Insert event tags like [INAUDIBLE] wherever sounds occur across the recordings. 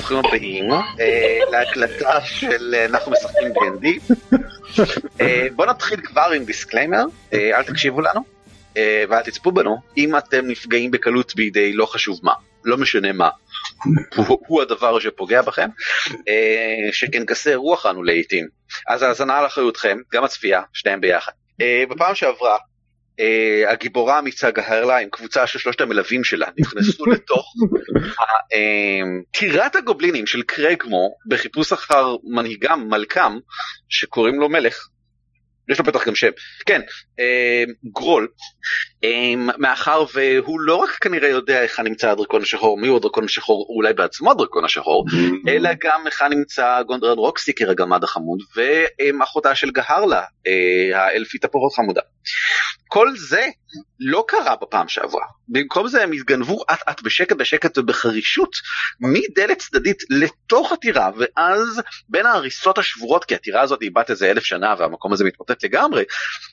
שלום וברוכים הבאים אה, להקלטה של אה, אנחנו משחקים D&D. אה, בואו נתחיל כבר עם disclaimer, אל תקשיבו לנו ואל תצפו בנו אם אתם נפגעים בקלות בידי לא חשוב מה, לא משנה מה. הוא, הוא הדבר שפוגע בכם, שכן גסי רוח אנו לעיתים. אז האזנה על אחריותכם, גם הצפייה, שניהם ביחד. בפעם שעברה Uh, הגיבורה האמיצה גהרלה עם קבוצה של שלושת המלווים שלה נכנסו [LAUGHS] לתוך טירת הגובלינים של קרגמו בחיפוש אחר מנהיגם מלכם שקוראים לו מלך. יש לו בטח גם שם. כן, uh, גרול, מאחר והוא לא רק כנראה יודע היכן נמצא הדרקון השחור, מי הוא הדרקון השחור, או אולי בעצמו הדרקון השחור, אלא גם היכן נמצא גונדרן רוקסטיקר הגמד החמוד, ואחותה של גהרלה, uh, האלפית הפחות חמודה. כל זה לא קרה בפעם שעברה. במקום זה הם התגנבו אט אט בשקט בשקט ובחרישות מדלת צדדית לתוך הטירה ואז בין ההריסות השבורות כי הטירה הזאת היא בת איזה אלף שנה והמקום הזה מתמוטט לגמרי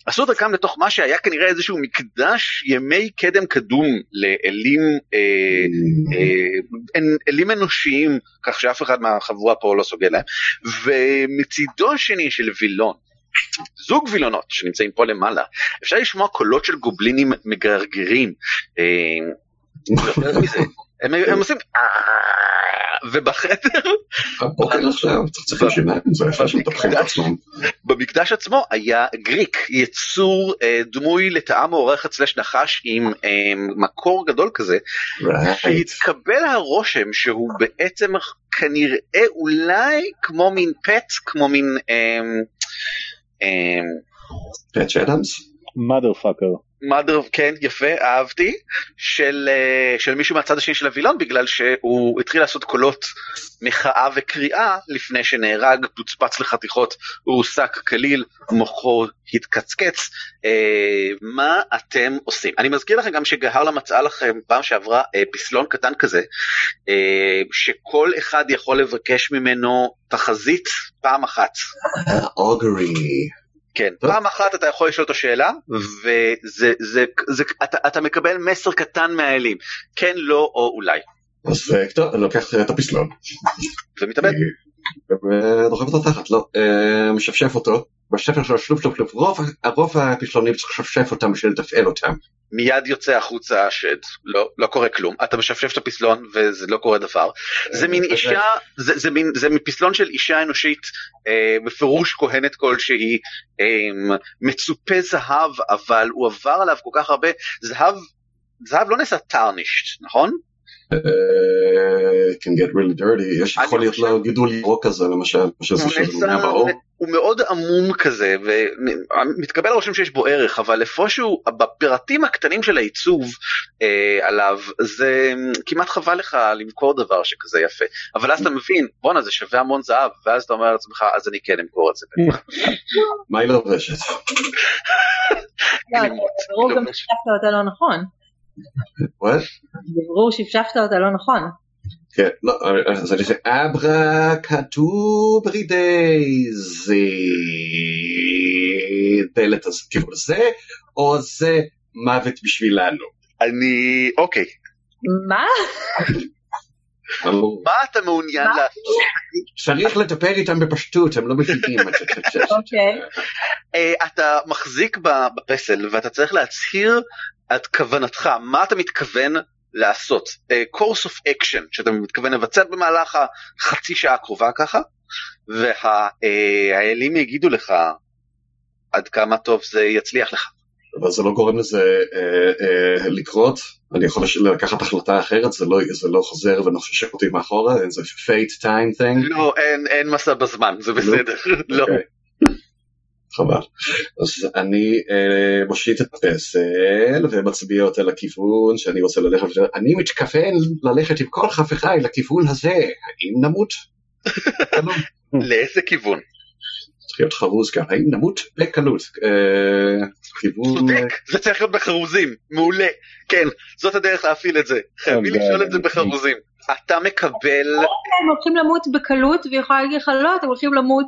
עשו דרכם לתוך מה שהיה כנראה איזשהו מקדש ימי קדם קדום לאלים אה, אה, אלים אנושיים כך שאף אחד מהחבורה פה לא סוגל להם ומצידו השני של וילון זוג וילונות שנמצאים פה למעלה, אפשר לשמוע קולות של גובלינים מגרגרים. הם, הם עושים ובחדר. במקדש עצמו. היה גריק יצור דמוי לטעם מעורכת סלש נחש עם מקור גדול כזה. שהתקבל הרושם שהוא בעצם כנראה אולי כמו מין פט כמו מין פאץ' אדמס? Mother mother כן יפה אהבתי של של מישהו מהצד השני של הווילון בגלל שהוא התחיל לעשות קולות מחאה וקריאה לפני שנהרג פוצפץ לחתיכות הוא הוסק כליל מוחו התקצקץ אה, מה אתם עושים אני מזכיר לכם גם שגהרלה מצאה לכם פעם שעברה אה, פסלון קטן כזה אה, שכל אחד יכול לבקש ממנו תחזית פעם אחת. אוגרי. כן, פעם אחת אתה יכול לשאול אותו שאלה, וזה, זה, זה, אתה, אתה מקבל מסר קטן מהאלים, כן, לא או אולי. אז טוב, אני לוקח את הפסלון. ומתאבד. ודוחף אותו תחת, לא, משפשף אותו, בשפר שלו שלוף שלוף שלוף, רוב, רוב הפסלונים צריך לשפשף אותם בשביל לתפעל אותם. מיד יוצא החוצה השד, לא, לא קורה כלום, אתה משפשף את הפסלון וזה לא קורה דבר. זה מין אישה, זה, זה מין, זה מפסלון של אישה אנושית, אה, בפירוש כהנת כלשהי, אה, מצופה זהב, אבל הוא עבר עליו כל כך הרבה, זהב, זהב לא נעשה טרנישט, נכון? Can get really dirty, יש יכול להיות לו גידול ירוק כזה למשל, הוא מאוד עמום כזה ומתקבל הרושם שיש בו ערך אבל איפשהו בפרטים הקטנים של העיצוב אה, עליו זה כמעט חבל לך למכור דבר שכזה יפה אבל אז אתה מבין בואנה זה שווה המון זהב ואז אתה אומר לעצמך אז אני כן אמכור את זה. מה היא לובשת? [LAUGHS] ברור גם שפשפת אותה לא נכון. ברור שפשפת אותה לא נכון. כן, לא, אז אני עושה אברה קטוברידייזי דלת כיוון זה, או זה מוות בשבילנו. אני, אוקיי. מה? מה אתה מעוניין לעשות? צריך לטפל איתם בפשטות, הם לא מבינים את זה. אוקיי. אתה מחזיק בפסל ואתה צריך להצהיר את כוונתך, מה אתה מתכוון לעשות, course of action שאתה מתכוון לבצע במהלך החצי שעה הקרובה ככה, והאלים יגידו לך עד כמה טוב זה יצליח לך. אבל זה לא גורם לזה אה, אה, לקרות, אני יכול לקחת החלטה אחרת, זה לא, זה לא חוזר ונושך אותי מאחורה, זה fate time thing. לא, אין, אין מסע בזמן, זה בסדר, [LAUGHS] לא. Okay. חבל. אז אני אה, מושיט את הפסל ומצביע אותה לכיוון שאני רוצה ללכת, אני מתכוון ללכת עם כל חבריי לכיוון הזה, האם נמות? [LAUGHS] לאיזה כיוון? צריך להיות חרוז כאן, האם נמות בקלות? כיוון... צודק, זה צריך להיות בחרוזים, מעולה, כן, זאת הדרך להפעיל את זה, חייבים לשאול את זה בחרוזים. אתה מקבל... הם הולכים למות בקלות והיא יכולה להגיד לך לא, אתם הולכים למות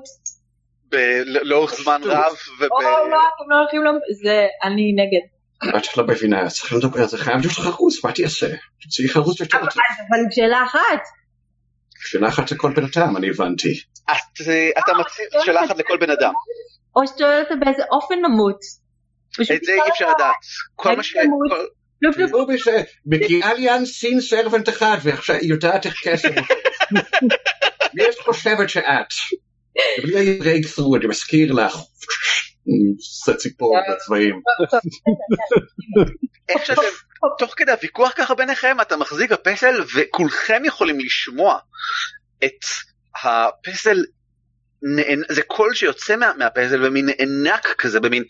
לאורך זמן רב. או לא, אתם לא הולכים למות, זה אני נגד. את לא מבינה, צריך לדבר, זה חייב להיות חרוז, מה תעשה? תציעי חרוז יותר טוב. אבל שאלה אחת. שולחת לכל בן אדם, אני הבנתי. אה, אתה מציע שלחת לכל בן אדם. או ששואלת אותה באיזה אופן נמות. את זה אי אפשר לדעת. כל מה ש... לא משנה, מגיעה לי אנסין סרבנט אחד, ועכשיו היא יודעת איך כסף. [LAUGHS] מי את חושבת שאת? בלי הברייקסרו, אני מזכיר לך. עושה ציפור בצבעים. [LAUGHS] איך שאתם, תוך כדי הוויכוח ככה ביניכם, אתה מחזיק בפסל וכולכם יכולים לשמוע את הפסל. זה קול שיוצא מה, מהפסל במין נאנק כזה, במין...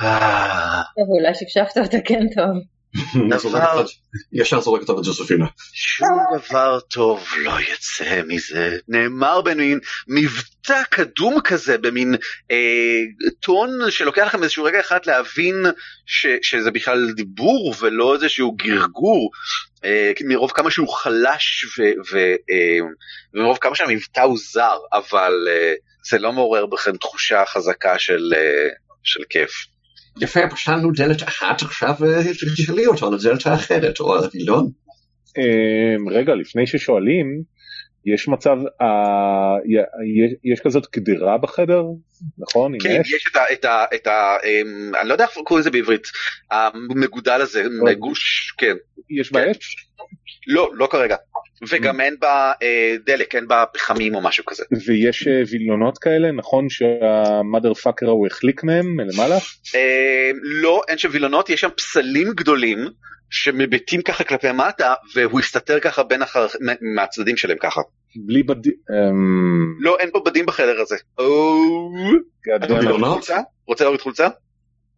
"אה, אולי שפשפת אותה כן טוב. ישר זורק אותה לג'וספינה. שום דבר טוב לא יצא מזה. נאמר במין מבטא קדום כזה, במין אה, טון שלוקח לכם איזשהו רגע אחד להבין ש, שזה בכלל דיבור ולא איזשהו גרגור, אה, מרוב כמה שהוא חלש ו, ו, אה, ומרוב כמה שהמבטא הוא זר, אבל אה, זה לא מעורר בכם תחושה חזקה של, אה, של כיף. יפה, פשטנו דלת אחת, עכשיו אה, תשאלי אותו על הדלת האחרת, או על הווילון. אמ, רגע, לפני ששואלים, יש מצב, אה, יש- יש כזאת קדירה בחדר, נכון? כן, אש? יש את ה... את ה, את ה אמ, אני לא יודע איך קוראים לזה בעברית, המגודל הזה, גוש, כן. יש כן. אש? לא, לא כרגע. וגם אין בה אה, דלק, אין בה פחמים או משהו כזה. ויש אה, וילונות כאלה, נכון שהמאדר פאקר ההוא החליק מהם מלמעלה? אה, לא, אין שם וילונות, יש שם פסלים גדולים שמביטים ככה כלפי מטה, והוא הסתתר ככה בין החר... מהצדדים שלהם ככה. בלי בד... אמ, לא, אין פה בדים בחדר הזה. חולצה? רוצה להוריד חולצה?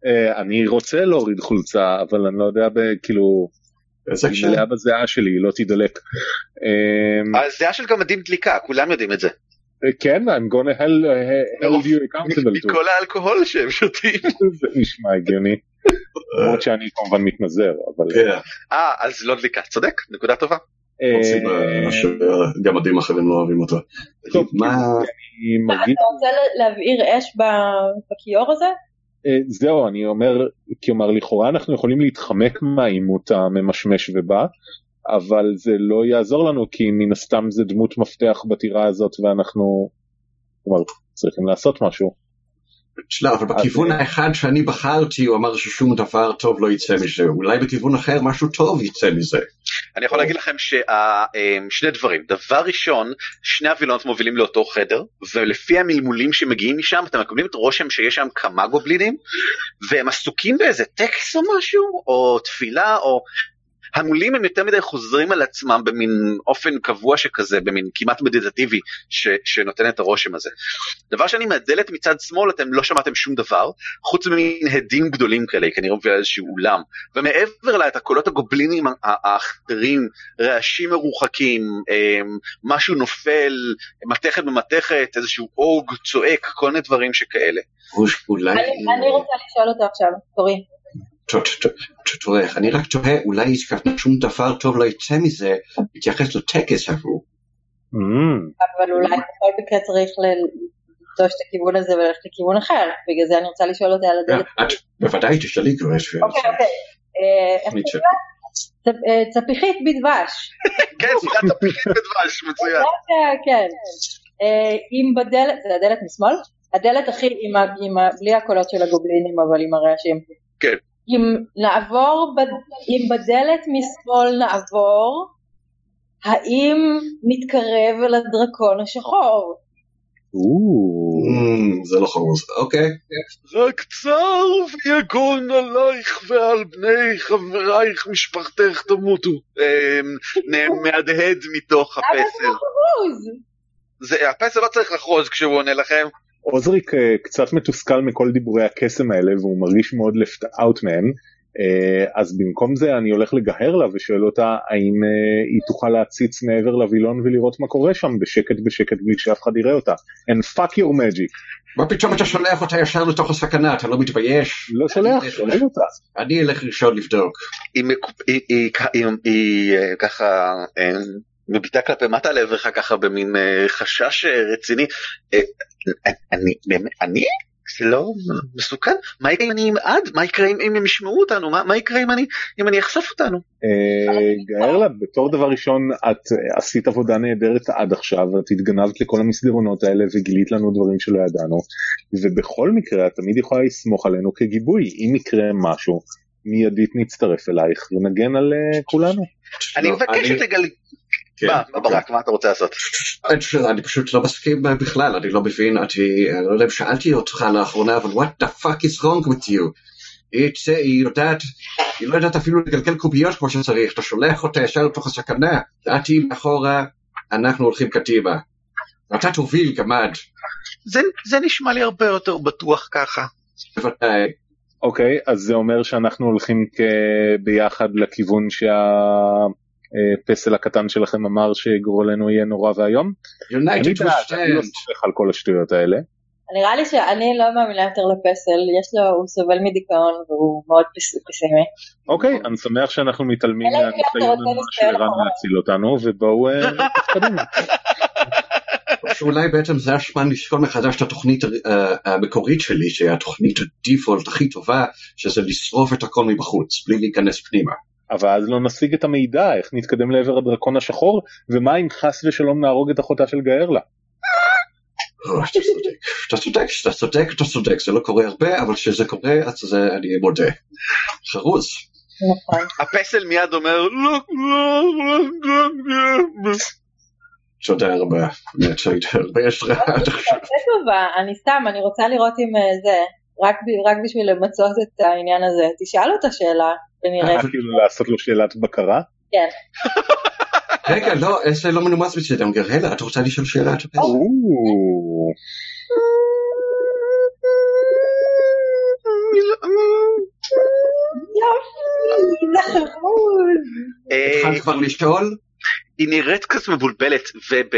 אה, אני רוצה להוריד חולצה, אבל אני לא יודע, כאילו? מלאה בזיעה שלי, היא לא תידלק. אמ, הזיעה של גמדים דליקה, כולם יודעים את זה. אה, כן, I'm gonna hell uh, hold you accountable to. מכל האלכוהול שהם שותים. [LAUGHS] זה נשמע הגיוני. למרות שאני כמובן מתנזר, אבל... כן, אה, אז לא דליקה, צודק, נקודה טובה. אה, אה, שגמדים אחרים לא אוהבים אותו. טוב, מה... אני מרגיש... אתה רוצה להבעיר אש בכיור הזה? אה, זהו, אני אומר, כלומר, לכאורה אנחנו יכולים להתחמק מהעימות הממשמש ובא, אבל זה לא יעזור לנו, כי מן הסתם זה דמות מפתח בטירה הזאת, ואנחנו, כלומר, צריכים לעשות משהו. לא, אבל בכיוון האחד שאני בחרתי הוא אמר ששום דבר טוב לא יצא מזה, אולי בכיוון אחר משהו טוב יצא מזה. אני יכול להגיד לכם ששני דברים. דבר ראשון, שני הווילונות מובילים לאותו חדר, ולפי המלמולים שמגיעים משם, אתם מקבלים את רושם שיש שם כמה גובלינים, והם עסוקים באיזה טקס או משהו, או תפילה, או... המולים הם יותר מדי חוזרים על עצמם במין אופן קבוע שכזה, במין כמעט מדיטטיבי, ש, שנותן את הרושם הזה. דבר שני, מהדלת מצד שמאל אתם לא שמעתם שום דבר, חוץ ממין הדים גדולים כאלה, כנראה בגלל איזשהו אולם. ומעבר לה את הקולות הגובלינים האחרים, רעשים מרוחקים, אמ, משהו נופל, מתכת במתכת, איזשהו אוג צועק, כל מיני דברים שכאלה. אני אני רוצה לשאול אותו עכשיו, תורי. תראה, אני רק תוהה, אולי שום דבר טוב לא יצא מזה, מתייחס לטקס ההוא. Mm, אבל אולי בכל מקרה צריך ל- לטוש את הכיוון הזה וללכת לכיוון אחר. בגלל זה אני רוצה לשאול אותה על הדלת. את בוודאי תשאלי כבר. יש- אוקיי, אוקיי. אה, אה, צפיחית בדבש. [LAUGHS] כן, סליחה, תפקיד בדבש, מצוין. [LAUGHS] כן, כן. אה, אם בדלת, זה הדלת משמאל? הדלת הכי, בלי הקולות של הגובלינים, אבל עם הרעשים. כן. אם נעבור, אם בדלת משמאל נעבור, האם נתקרב אל הדרקון השחור? אמ, זה לא חרוז, אוקיי. רק צער ויגון עלייך ועל בני חברייך משפחתך תמותו. אמ, מהדהד מתוך הפסל. לא. זה- הפסל לא צריך לחרוז כשהוא עונה לכם. עוזריק אה, קצת מתוסכל מכל דיבורי הקסם האלה, והוא מרגיש מאוד left out מהם. אה, אז במקום זה אני הולך לגהר לה ושואל אותה האם אה, היא תוכל להציץ מעבר לווילון ולראות מה קורה שם בשקט בשקט בלי שאף אחד יראה אותה. And fuck your magic. מה פתאום אתה שולח אותה ישר לתוך הסכנה, אתה לא מתבייש? לא שולח, שואל אותה. אני אלך ראשון לבדוק. היא ככה מביטה כלפי מטה לעברך ככה במין אה, חשש אה, רציני. אה, אני באמת, אני? זה לא מסוכן? מה יקרה אם אני אמעד? מה יקרה אם הם ישמעו אותנו? מה יקרה אם אני אם אני אחשוף אותנו? גארלה, בתור דבר ראשון את עשית עבודה נהדרת עד עכשיו, את התגנבת לכל המסדרונות האלה וגילית לנו דברים שלא ידענו, ובכל מקרה את תמיד יכולה לסמוך עלינו כגיבוי, אם יקרה משהו, מיידית נצטרף אלייך ונגן על כולנו. אני לא, מבקש לגל... כן. מה מה ברק מה אתה רוצה לעשות? אני פשוט- לא מסכים בכלל, אני לא מבין, אני אני לא יודע אם שאלתי אותך לאחרונה, אבל what the fuck is wrong with you? היא תצא, היא יודעת, היא לא יודעת אפילו לגלגל קוביות כמו שצריך, אתה שולח אותה ישר לתוך הסכנה, את תהיי מאחורה, אנחנו הולכים קדימה. אתה תוביל גמד, זה זה נשמע לי הרבה יותר בטוח ככה. בוודאי. אוקיי, אז זה אומר שאנחנו הולכים כ- ביחד לכיוון שהפסל הקטן שלכם אמר שגורלנו יהיה נורא ואיום? אני לא. סומך על כל השטויות האלה. נראה לי שאני לא מאמינה יותר לפסל, יש לו, הוא סובל מדיכאון והוא מאוד פס- פסימי. אוקיי, אני שמח שאנחנו מתעלמים כן מהניסיון של ערן. להציל אותנו, ובואו אה, נתקדם. [LAUGHS] שאולי בעצם זה הזמן לשקול מחדש את התוכנית אה, המקורית שלי, שהיא התוכנית הדיפולט הכי טובה, שזה לשרוף את הכל מבחוץ, בלי להיכנס פנימה. אבל אז לא נשיג את המידע, איך נתקדם לעבר הדרקון השחור, ומה אם חס ושלום נהרוג את אחותה של גארלה? אה, אתה צודק, אתה צודק, אתה צודק, זה לא קורה הרבה, אבל כשזה קורה, אז זה אני מודה. חרוז. נכון. הפסל מיד אומר לא לא לא לא לא תודה רבה. באמת שהיית הרבה השראה עד עכשיו. אני סתם, אני רוצה לראות אם אה, זה, רק בשביל למצות את העניין הזה. תשאל אותה שאלה, ונראה. כאילו לעשות לו שאלת בקרה? כן. רגע, לא, זה לא מנומס מצדם. גרהלה, את רוצה לשאול שאלה? אה, התחלת כבר לשאול? היא נראית קצת מבולבלת וב,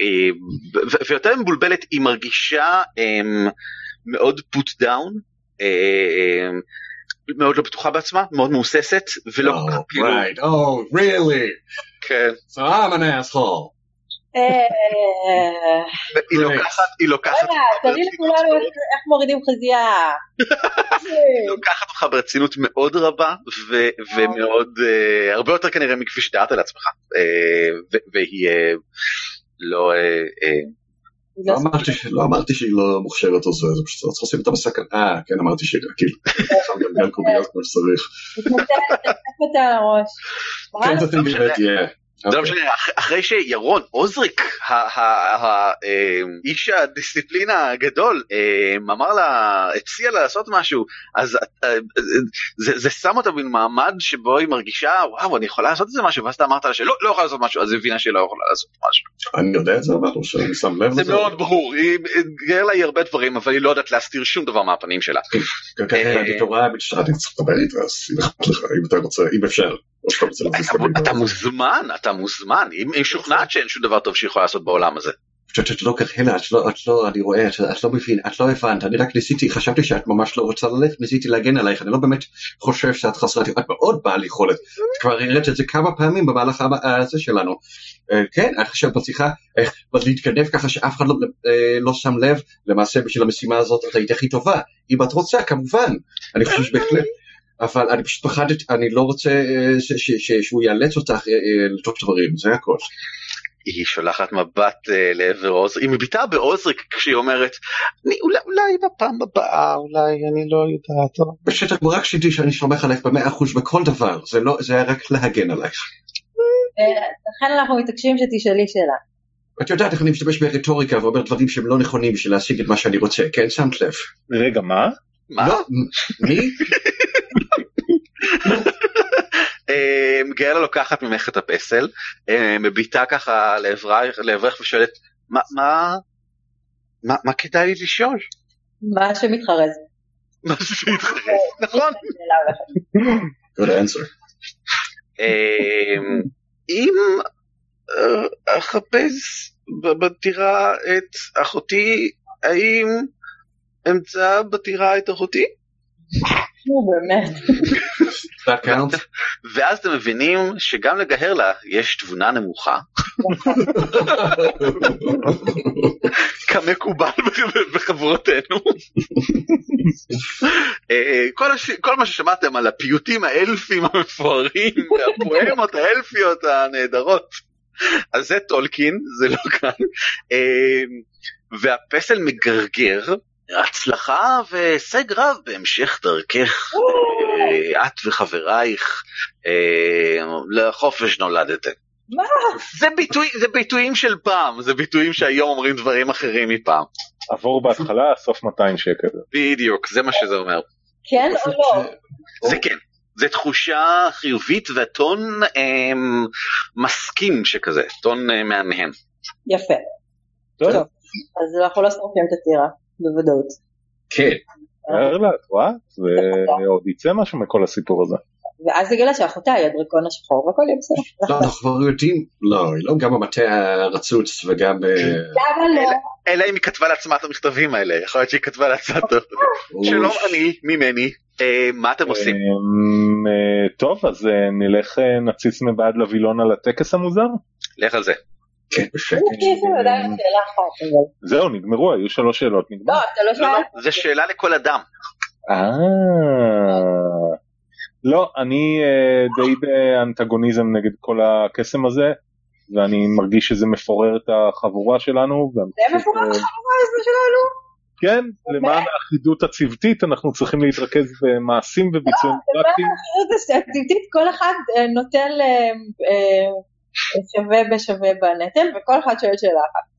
אה, ויותר מבולבלת היא מרגישה אמ, מאוד put down אה, מאוד לא בטוחה בעצמה מאוד מהוססת ולא כל כך Oh, כאילו right. Oh, really? כן, So I'm an asshole. אה, היא לוקחת היא לוקחת רגע, תראי לכולנו איך- מורידים חזייה. היא לוקחת אותך ברצינות מאוד רבה ומאוד אה, הרבה יותר כנראה מכפי שתיארת לעצמך אה, והיא לא לא אמרתי ש- לא אמרתי שהיא לא מוכשרת או זה, זה פשוט צריך לשים אותה בסכנה. אה, כן, אמרתי שהיא כאילו, [LAUGHS] שם גלגל קוביות כמו שצריך. מתנצלת, תקף אותה על הראש. כן, זה באמת יהיה. זה לא משנה, אח- אחרי שירון עוזריק, ה- ה- ה- אה, איש הדיסציפלינה הגדול, אה, אמר לה, הציע לה לעשות משהו, אז אה, זה זה שם אותה במעמד שבו היא מרגישה, וואו, אני יכולה לעשות איזה משהו, ואז אתה אמרת לה שלא, לא יכולה לעשות משהו, אז היא הבינה שהיא לא יכולה לעשות משהו. אני יודע את זה, אבל או שאני שם לב זה לזה. מאוד ברור, היא גאה לה הרבה דברים, אבל היא לא יודעת להסתיר שום דבר מהפנים שלה. כן, כן, אה, אני תורה אני צריך לדבר איתה, אז אם אתה רוצה, אם אפשר. או שאתה רוצה להכניס אתה-. מוזמן, אתה מוזמן, היא משוכנעת שאין שום דבר טוב שהיא יכולה לעשות בעולם הזה. את לא כהלה, את לא, את לא, אני רואה, את, לא מבין, את לא הבנת, אני רק ניסיתי, חשבתי שאת ממש לא רוצה ללכת, ניסיתי להגן עלייך, אני לא באמת חושב שאת חסרת, את מאוד בעל יכולת, את כבר הראית את זה כמה פעמים במהלך הזה שלנו. אה, כן, את בשיחה, איך להתכנף ככה שאף אחד לא, אה, לא שם לב, למעשה בשביל המשימה הזאת את היית הכי טובה, אם את רוצה כמובן, אני חושב שבהחלט. אבל אני פשוט פחדת, אני לא רוצה אה, ש- ש- ש- שהוא יאלץ אותך אה, אה, לתוך דברים, זה הכל. היא שולחת מבט אה, לעבר עוזריק, היא מביטה בעוזריק כשהיא אומרת, "אני- אולי, אולי בפעם הבאה, אולי אני לא יודעת. אבל-" בסדר, רק שתדעי שאני סומך עלייך במאה אחוז בכל דבר, זה לא, זה היה רק להגן עלייך. לכן אנחנו מתעקשים שתשאלי שאלה. את יודעת איך אני משתמש ברטוריקה ואומר דברים שהם לא נכונים בשביל להשיג את מה שאני רוצה, כן? שמת לב. רגע, מה? מה? לא, מי? אה, גאלה לוקחת ממך את הפסל, אה, מביטה ככה לעברך ושואלת, "מה- מה מה- מה כדאי לי לשאול? מה שמתחרז. מה זה שהתחרט? נכון. good answer. אה, אם אה, אחפש בטירה את אחותי, האם אמצא בטירה את אחותי? נו באמת. [LAUGHS] ואז אתם מבינים שגם לגהרלה יש תבונה נמוכה, [LAUGHS] כמקובל [LAUGHS] בחברותינו. אה, כל, הש... כל מה ששמעתם על הפיוטים האלפים המפוארים והפואמות האלפיות הנהדרות, אז זה טולקין, זה לא כאן. אה, והפסל מגרגר הצלחה והישג רב בהמשך דרכך, אה, את וחברייך, אה, לחופש נולדתם. מה? זה, ביטוי, זה ביטויים של פעם, זה ביטויים שהיום אומרים דברים אחרים מפעם. עבור בהתחלה, סוף 200 שקל. בדיוק, זה מה שזה אומר. כן או לא? זה כן. זה תחושה חיובית וטון אה, מסכים שכזה, טון אה, מהנהן. יפה. טוב, טוב. אז אנחנו לא שורפים את הטירה, בוודאות. כן. תאר לה, את רואה? ועוד יצא משהו מכל הסיפור הזה. ואז יגלה שאחותה היא הדרקון השחור והכל יהיה בסדר. לא, אנחנו כבר יודעים, לא, היא לא גם במטה הרצוץ וגם... אה, למה לא? אלא אם היא כתבה לעצמה את המכתבים האלה, יכול להיות שהיא כתבה לעצמה טוב. שלום אני, ממני, אה, מה אתם עושים? אמ, אה, טוב, אז אה, נלך, אה, נציץ מבעד לווילון על הטקס המוזר? לך על זה. כן, בשקט. אבל... זהו, נגמרו, היו שלוש שאלות, נגמר. לא, אתה לא לא, שאלה? לא, זה שאלה לכל אדם. אה... לא, אני אה, די באנטגוניזם נגד כל הקסם הזה, ואני מרגיש שזה מפורר את החבורה שלנו. זה מפורר אה, החבורה הזו שלנו? כן, למען האחידות הצוותית אנחנו צריכים להתרכז במעשים וביצועים פרקטיים. האחריות הסטטיסטית, כל אחד אה, נוטל שווה בשווה בנטל, וכל אחד שואל שאלה אחת.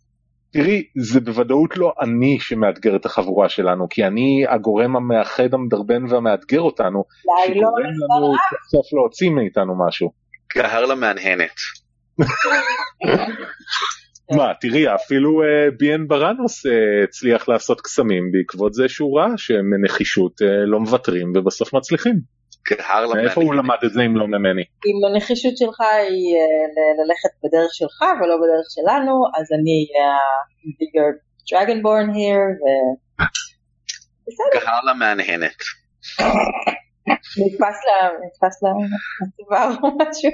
תראי, זה בוודאות לא אני שמאתגר את החבורה שלנו, כי אני הגורם המאחד, המדרבן והמאתגר אותנו, לא שגורם לנו סוף סוף להוציא מאיתנו משהו. קהרלה מהנהנת. [LAUGHS] מה, תראי, אפילו אה, ביאן ברנוס אה, הצליח לעשות קסמים בעקבות זה שהוא ראה שהם מנחישות אה, לא מוותרים ובסוף מצליחים. קהרלה מאיפה הוא. למד את זה אם לא ממני? אם הנחישות שלך היא אה, ללכת בדרך שלך ולא בדרך שלנו, אז אני אהיה ה-bigger dragonborn here, ו... בסדר, קהרלה מהנהנת. נתפס לה- נתפס לה- לצוואר או [LAUGHS] משהו.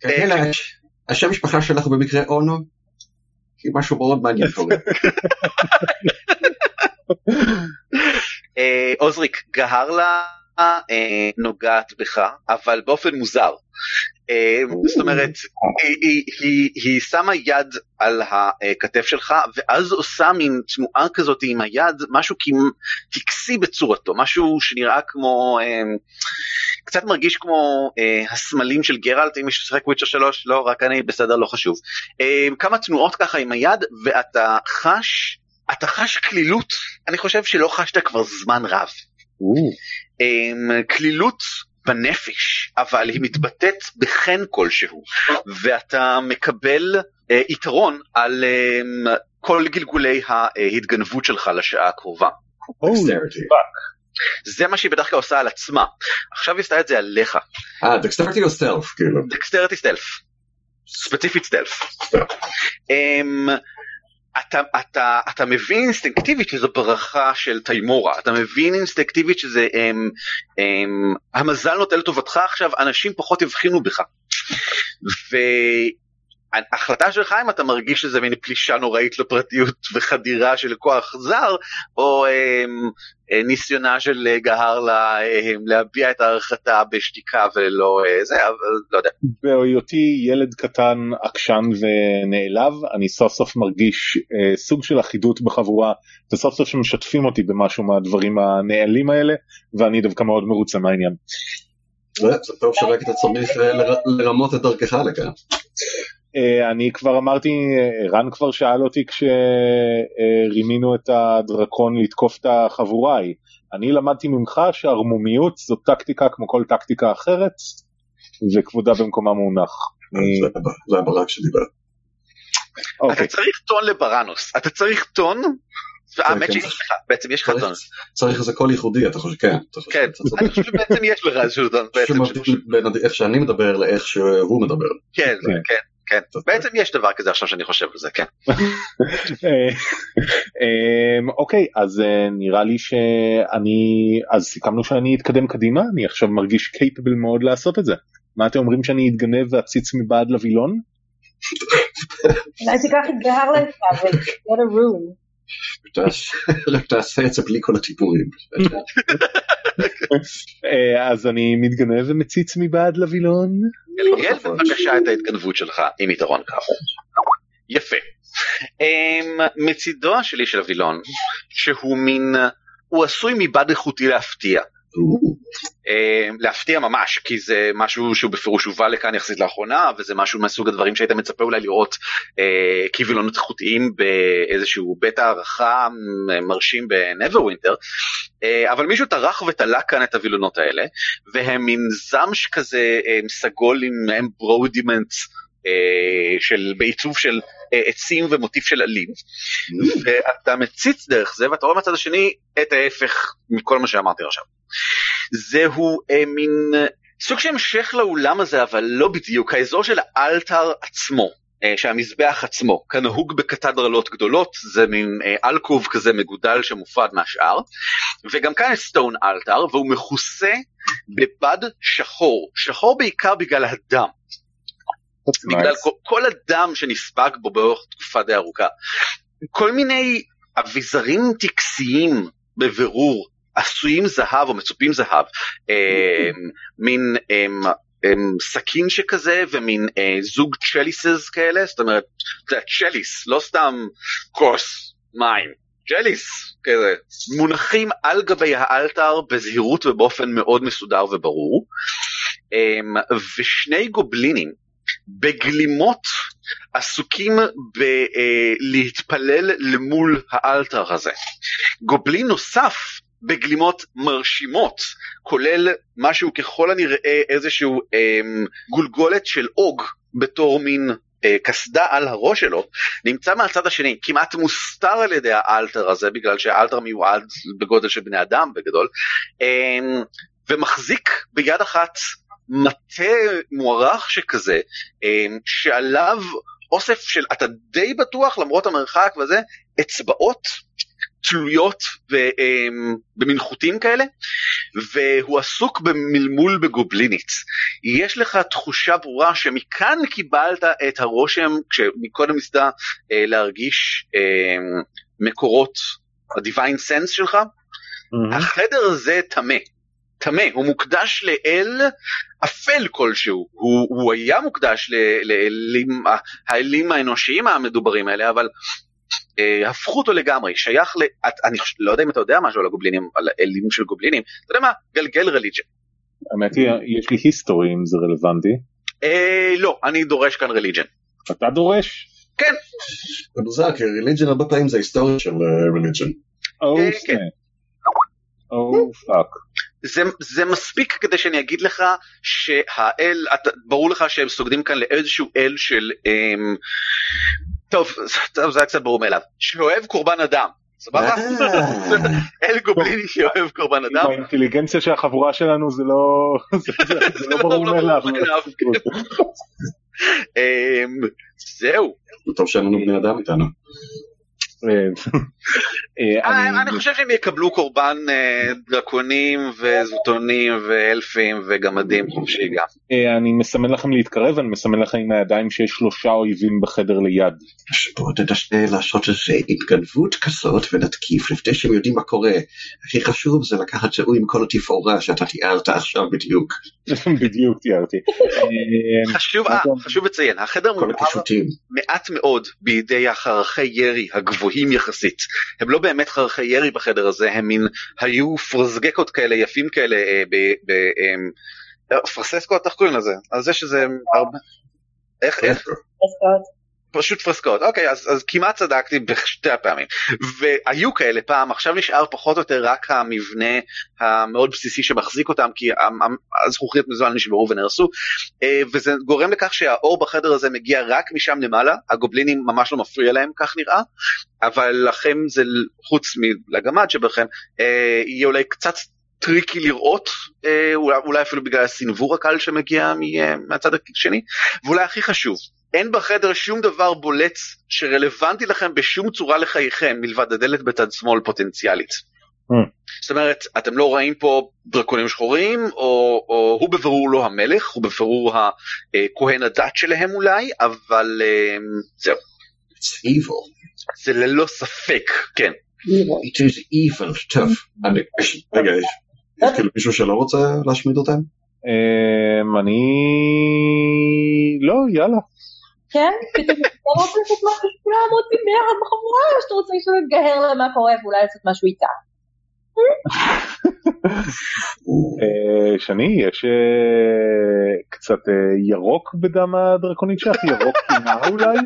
כן, הש- השם משפחה שלך הוא במקרה אונו? כי משהו מאוד מעניין קורה. [LAUGHS] [LAUGHS] אה, עוזריק, אה, נוגעת בך, אבל באופן מוזר. אה, זאת אומרת, היא, היא, שמה יד על הכתף שלך, ואז עושה מין תנועה כזאת עם היד, משהו טקסי בצורתו, משהו שנראה כמו, אה, קצת מרגיש כמו אה, הסמלים של גרלט, אם מישהו שחק וויצ'ר 3, לא, רק אני, בסדר, לא חשוב. אה, כמה תנועות ככה עם היד, ואתה חש, אתה חש קלילות, אני חושב שלא חשת כבר זמן רב. אמ, קלילות בנפש, אבל היא מתבטאת בחן כלשהו, ואתה מקבל אה, יתרון על אמ, כל גלגולי ההתגנבות שלך לשעה הקרובה. זה מה שהיא בדרך כלל עושה על עצמה. עכשיו היא עשתה את זה עליך. אה, dexterity או stealth, כאילו. dexterity stealth. ספציפית stealth. אמ, אתה, אתה, אתה מבין אינסטינקטיבית שזו ברכה של תיימורה, אתה מבין אינסטינקטיבית שזה הם, הם, המזל נוטה לטובתך עכשיו, אנשים פחות יבחינו בך. וההחלטה שלך אם אתה מרגיש שזה מין פלישה נוראית לפרטיות [LAUGHS] וחדירה של כוח זר, או הם, אה, ניסיונה של אה, גהר לה, הם, להביע את הערכתה בשתיקה ולא אה, זה, אבל לא יודע. בהיותי ילד קטן עקשן ונעלב אני סוף סוף מרגיש אה, סוג של אחידות בחבורה וסוף סוף שמשתפים אותי במשהו מהדברים הנעלים האלה ואני דווקא מאוד מרוצה מהעניין. זה טוב שרק אתה צריך אה, לר- לרמות את דרכך לכאן. אה, אני כבר אמרתי, אה, רן כבר שאל אותי כשרימינו את הדרקון לתקוף את החבורה ההיא. אני למדתי ממך שערמומיות זו טקטיקה כמו כל טקטיקה אחרת וכבודה במקומה מונח. זה הב- זה הברק שדיבר. אתה אוקיי. צריך טון לבראנוס, אתה צריך טון, האמת כן. שיש לך, בעצם יש לך צריך- טון, צריך איזה קול ייחודי, אתה חושב, כן. אתה כן, אתה. אני חושב שבעצם יש לך איזשהו טון, איך שאני מדבר לאיך שהוא מדבר. כן, כן. כן. בעצם יש דבר כזה עכשיו שאני חושב על זה, כן. אה, אמ, אוקיי אז אה, נראה לי שאני אז סיכמנו שאני אתקדם קדימה אני עכשיו מרגיש קייפבל מאוד לעשות את זה. מה אתם אומרים שאני אתגנב ואציץ מבעד לווילון? אולי תיקח את בהרלן ו-get a room. רק תעשה את זה בלי כל הטיפורים. אה, אז אני מתגנב ומציץ מבעד לווילון. גלגל בבקשה את ההתגנבות שלך עם יתרון כאמור. יפה. אמ, מצידו השני של הווילון, שהוא מין, הוא עשוי מבד איכותי להפתיע. אמ, להפתיע ממש כי זה משהו שהוא בפירוש הובא לכאן יחסית לאחרונה וזה משהו מסוג הדברים שהיית מצפה אולי לראות אה, כווילונות איכותיים באיזשהו בית הערכה אה, מרשים בנברווינטר אה, אבל מישהו טרח ותלה כאן את הווילונות האלה והם מין זמש כזה אה, סגול עם embroidement אה, של בעיצוב של אה, עצים ומוטיף של עלים. ואתה מציץ דרך זה ואתה רואה מהצד השני את ההפך מכל מה שאמרתי עכשיו. זהו אה, מין אה, סוג של המשך לאולם הזה אבל לא בדיוק האזור של האלתר עצמו. אה, שהמזבח עצמו כנהוג בקתדרלות גדולות זה מין אה, אלקוב כזה מגודל שמופרד מהשאר וגם כאן יש סטון אלתר והוא מכוסה בבד שחור שחור בעיקר בגלל הדם בגלל כל, כל הדם שנספג בו באורך תקופה די ארוכה. כל מיני אביזרים טקסיים בבירור עשויים זהב או מצופים זהב, אה, מין אה, אה, סכין שכזה ומין זוג צ'ליסס כאלה, זאת אומרת, צ'ליס, לא סתם כוס מים, צ'ליס כזה, מונחים על גבי האלתר בזהירות ובאופן מאוד מסודר וברור, ושני גובלינים בגלימות עסוקים בלהתפלל למול האלתר הזה. גובלין נוסף בגלימות מרשימות, כולל משהו ככל הנראה איזשהו אה, גולגולת של אוג בתור מין אה, קסדה על הראש שלו, נמצא מהצד השני, כמעט מוסתר על ידי האלתר הזה, בגלל שהאלתר מיועד בגודל של בני אדם בגדול, אה, ומחזיק ביד אחת מטה מוערך שכזה, אמ, שעליו אוסף של, אתה די בטוח למרות המרחק וזה, אצבעות תלויות אמ, במין חוטים כאלה, והוא עסוק במלמול בגובלינית. יש לך תחושה ברורה שמכאן קיבלת את הרושם, כשמקודם ניסית אה, להרגיש אמ, מקורות ה-divine sense שלך, mm-hmm. החדר הזה טמא. טמא, הוא מוקדש לאל אפל כלשהו, הוא, הוא היה מוקדש לאלים, האנושיים המדוברים האלה, אבל אה, הפכו אותו לגמרי, שייך ל... את, אני לא יודע אם אתה יודע משהו על הגובלינים, על האלים של גובלינים, אתה יודע מה? גלגל רליג'ן. האמת היא, יש לי היסטורי אם זה רלוונטי. אה, לא, אני דורש כאן religion. אתה דורש? כן. זה מוזר, כי religion הרבה פעמים זה היסטוריה של religion. או אה, כן. oh fuck. זה, זה מספיק כדי שאני אגיד לך שהאל, אתה, ברור לך שהם סוגדים כאן לאיזשהו אל של, אמ, טוב, טוב, זה היה קצת ברור מאליו, שאוהב קורבן אדם. סבבה? [LAUGHS] אל גובליני שאוהב קורבן אדם. האינטליגנציה של החבורה שלנו זה לא, [LAUGHS] זה לא ברור מאליו. אמ, [LAUGHS] זהו. טוב שאין לנו בני אדם איתנו. אה, אה, אני חושב שהם יקבלו קורבן אה, דרקונים וזוטונים ואלפים וגמדים חופשי גם. אני מסמן לכם להתקרב, אני מסמן לכם עם הידיים שיש שלושה אויבים בחדר ליד. בוא תנסה לעשות איזה התגנבות כזאת ונתקיף לפני שהם יודעים מה קורה. הכי חשוב זה לקחת זיהוי עם כל התפאורה שאתה תיארת עכשיו בדיוק. [LAUGHS] בדיוק תיארתי. חשוב לציין, החדר מעט מאוד בידי החרכי ירי הגבוהים יחסית. הם לא באמת חרכי ירי בחדר הזה, הם מין היו פרזגקות כאלה יפים כאלה אה, ב... ב אה, פרססקות, איך קוראים לזה? אז זה שזה הרבה... איך? איך? פשוט פרסקות אוקיי אז, אז כמעט צדקתי בשתי הפעמים. והיו כאלה פעם עכשיו נשאר פחות או יותר רק המבנה המאוד בסיסי שמחזיק אותם כי הזכוכיות מזמן נשברו ונהרסו אה, וזה גורם לכך שהאור בחדר הזה מגיע רק משם למעלה הגובלינים ממש לא מפריע להם כך נראה אבל לכם זה חוץ מלגמד שבכם אה, יהיה אולי קצת tricky לראות אולי, אולי אפילו בגלל הסנוור הקל שמגיע מהצד השני ואולי הכי חשוב אין בחדר שום דבר בולט שרלוונטי לכם בשום צורה לחייכם מלבד הדלת בצד שמאל פוטנציאלית. Hmm. זאת אומרת, אתם לא רואים פה דרקונים שחורים, או, או הוא בבירור לא המלך, הוא בבירור הכהן הדת שלהם אולי, אבל אה, זהו, It's evil. זה ללא ספק, כן. It is evil. יש- רגע, יש יש כאילו מישהו שלא רוצה להשמיד אותם? אמ, אני... לא, יאללה. כן? פתאום אתה רוצה לעשות משהו שכולם רוצים ביחד בחבורה, או שאתה רוצה עכשיו להתגהר למה קורה ואולי לעשות משהו איתה? אה, שני, יש אה, קצת אה, ירוק בדם הדרקונית שלך? ירוק קינה אולי?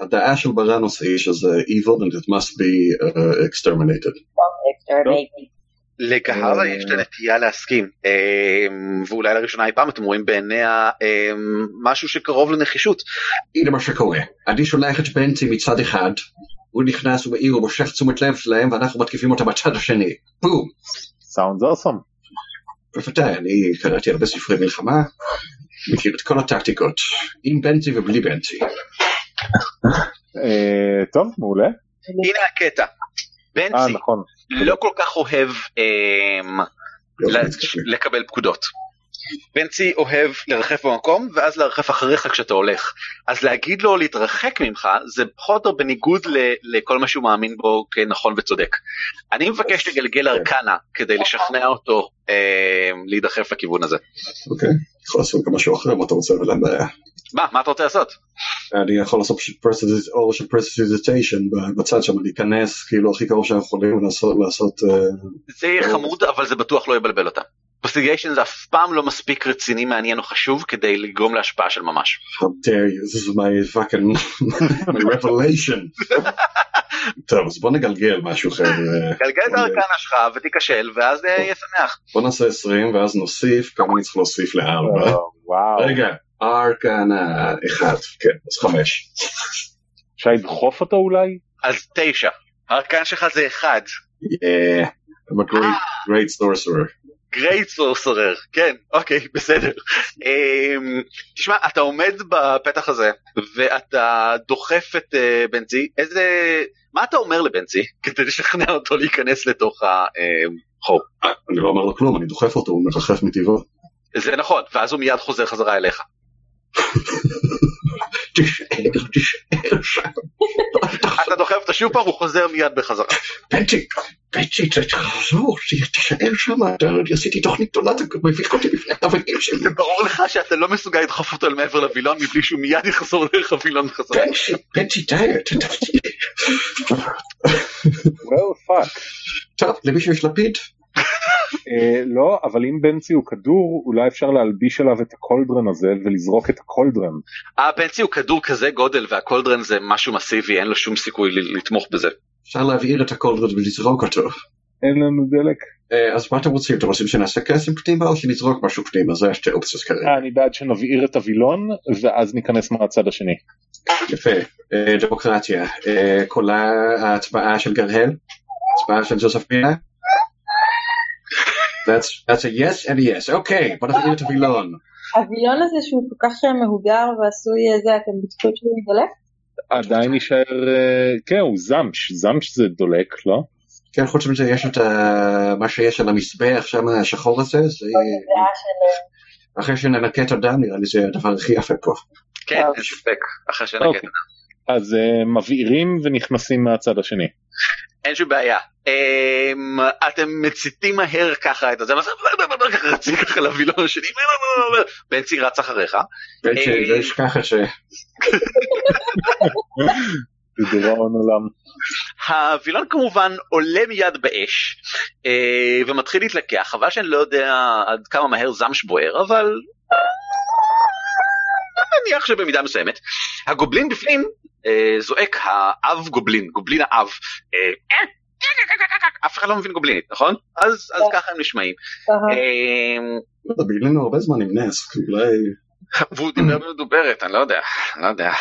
הדעה של בראנוס היא שזה evil and it must be exterminated. לגהרה אה. יש לה נטייה להסכים, אה, ואולי לראשונה אי פעם אתם רואים בעיניה אה, משהו שקרוב לנחישות. הנה מה שקורה. אני שולח את בנטי מצד אחד, הוא נכנס ומעיר ומושך תשומת לב שלהם ואנחנו מתקיפים אותם בצד השני. בום. Sounds awesome. בוודאי, אני קראתי הרבה ספרי מלחמה, מכיר את כל הטקטיקות, עם בנטי ובלי בנטי. אה, טוב, מעולה. הנה הקטע. אה, בנצי נכון. לא כל כך אוהב אה, יופי, ל- מתקדמים. לקבל פקודות. בנצי אוהב לרחף במקום ואז לרחף אחריך כשאתה הולך. אז להגיד לו להתרחק ממך זה פחות או בניגוד ל- לכל מה שהוא מאמין בו כנכון וצודק. אני מבקש לגלגל ארקנה כדי לשכנע אותו אה, להידחף לכיוון הזה. אוקיי, יכול לעשות גם משהו אחר אם אתה רוצה, אבל אין בעיה. מה, מה אתה רוצה לעשות? אני יכול לעשות פשוט אור של prestidigitation בצד שם, להיכנס כאילו הכי קרוב שאנחנו יכולים לעשות, אה, זה יהיה חמוד אבל זה בטוח לא יבלבל אותם. prestidigitation זה אף פעם לא מספיק רציני מעניין או חשוב כדי לגרום להשפעה של ממש. how dare you, this is my fucking my [LAUGHS] revelation. טוב, אז בוא נגלגל משהו חבר'ה. גלגל את ה arcana שלך ותיכשל ואז אה, יהיה שמח. בוא נעשה 20 ואז נוסיף, כמה אני צריך להוסיף לארבע? אה, וואו. רגע, ארקנה, אחד, כן, אז חמש. אפשר לדחוף אותו אולי? אז תשע. הארקן שלך זה אחד. Yeah, I'm a great, great sorcerer. גרייט סורסרר. כן, אוקיי, בסדר. אמ, תשמע, אתה עומד בפתח הזה ואתה דוחף את אה, בנצי. איזה... מה אתה אומר לבנצי כדי לשכנע אותו להיכנס לתוך החור? אני לא אומר לו כלום, אני דוחף אותו, הוא מרחף מטבעו. זה נכון, ואז הוא מיד חוזר חזרה אליך. [LAUGHS] תישאר, תישאר שם. אתה דוחף אותו שוב פעם, הוא חוזר מיד בחזרה. בנצ'י, בנצ'י, תחזור, תישאר שם, עשיתי תוכנית גדולה, אתה מביך אותי בפני החברים שלי. ברור לך שאתה לא מסוגל לדחוף אותו אל מעבר לווילון מבלי שהוא מיד יחזור דרך הווילון בחזרה. בנצ'י, בנצ'י, די, well fuck. טוב, למישהו יש לפיד? אה, לא, אבל אם בנצי הוא כדור, אולי אפשר להלביש עליו את ה cauldron הזה ולזרוק את ה cauldron. הפנסי הוא כדור כזה גודל וה cauldron זה משהו מסיבי, אין לו שום סיכוי ל- לתמוך בזה. אפשר להבעיר את הכל ולזרוק אותו. אין לנו דלק. אה, אז מה אתם רוצים? אתם רוצים שנעשה קסם פנימה או שנזרוק משהו פנימה? זה השתי אופציות כרגע. אה, אני בעד שנבעיר את הווילון ואז ניכנס מהצד השני. יפה. אה, דמוקרטיה. אה, קולה ההצבעה של גרהל? הצבעה של ג'וזפינה? That's, that's a yes and a yes. אוקיי, בוא נבעיר את הווילון. הווילון הזה שהוא כל כך מהודר ועשוי אה, זה, אתם בטוחים שהוא יידלק? עדיין יישאר, אה, כן, הוא זמש, זמש זה דולק, לא? כן, חוץ מזה יש את מה שיש על המזבח שם, השחור הזה, זה... של... אחרי שננקה את הדם, נראה לי זה הדבר הכי יפה פה. כן, אין ספק, אחרי שנגד. אוקיי. אז אה, מבעירים ונכנסים מהצד השני. אין שום בעיה. אמ, אתם מציתים מהר ככה את הזה, רצים ככה לווילון השני, בנצי רץ אחריך. בעצם אה, לא אשכח את ש... לדיראון עולם. הווילון כמובן עולה מיד באש אה, ומתחיל להתלקח, חבל שאני לא יודע עד כמה מהר זמש בוער, אבל נניח שבמידה מסוימת. הגובלין בפנים אה, זועק האב גובלין, גובלין האב. אה, אף אחד לא מבין גובלינית, נכון? אז אז ככה הם נשמעים. אה, בילינו הרבה זמן עם נס, אולי... והוא דיבר במדוברת, אני לא יודע, לא יודע.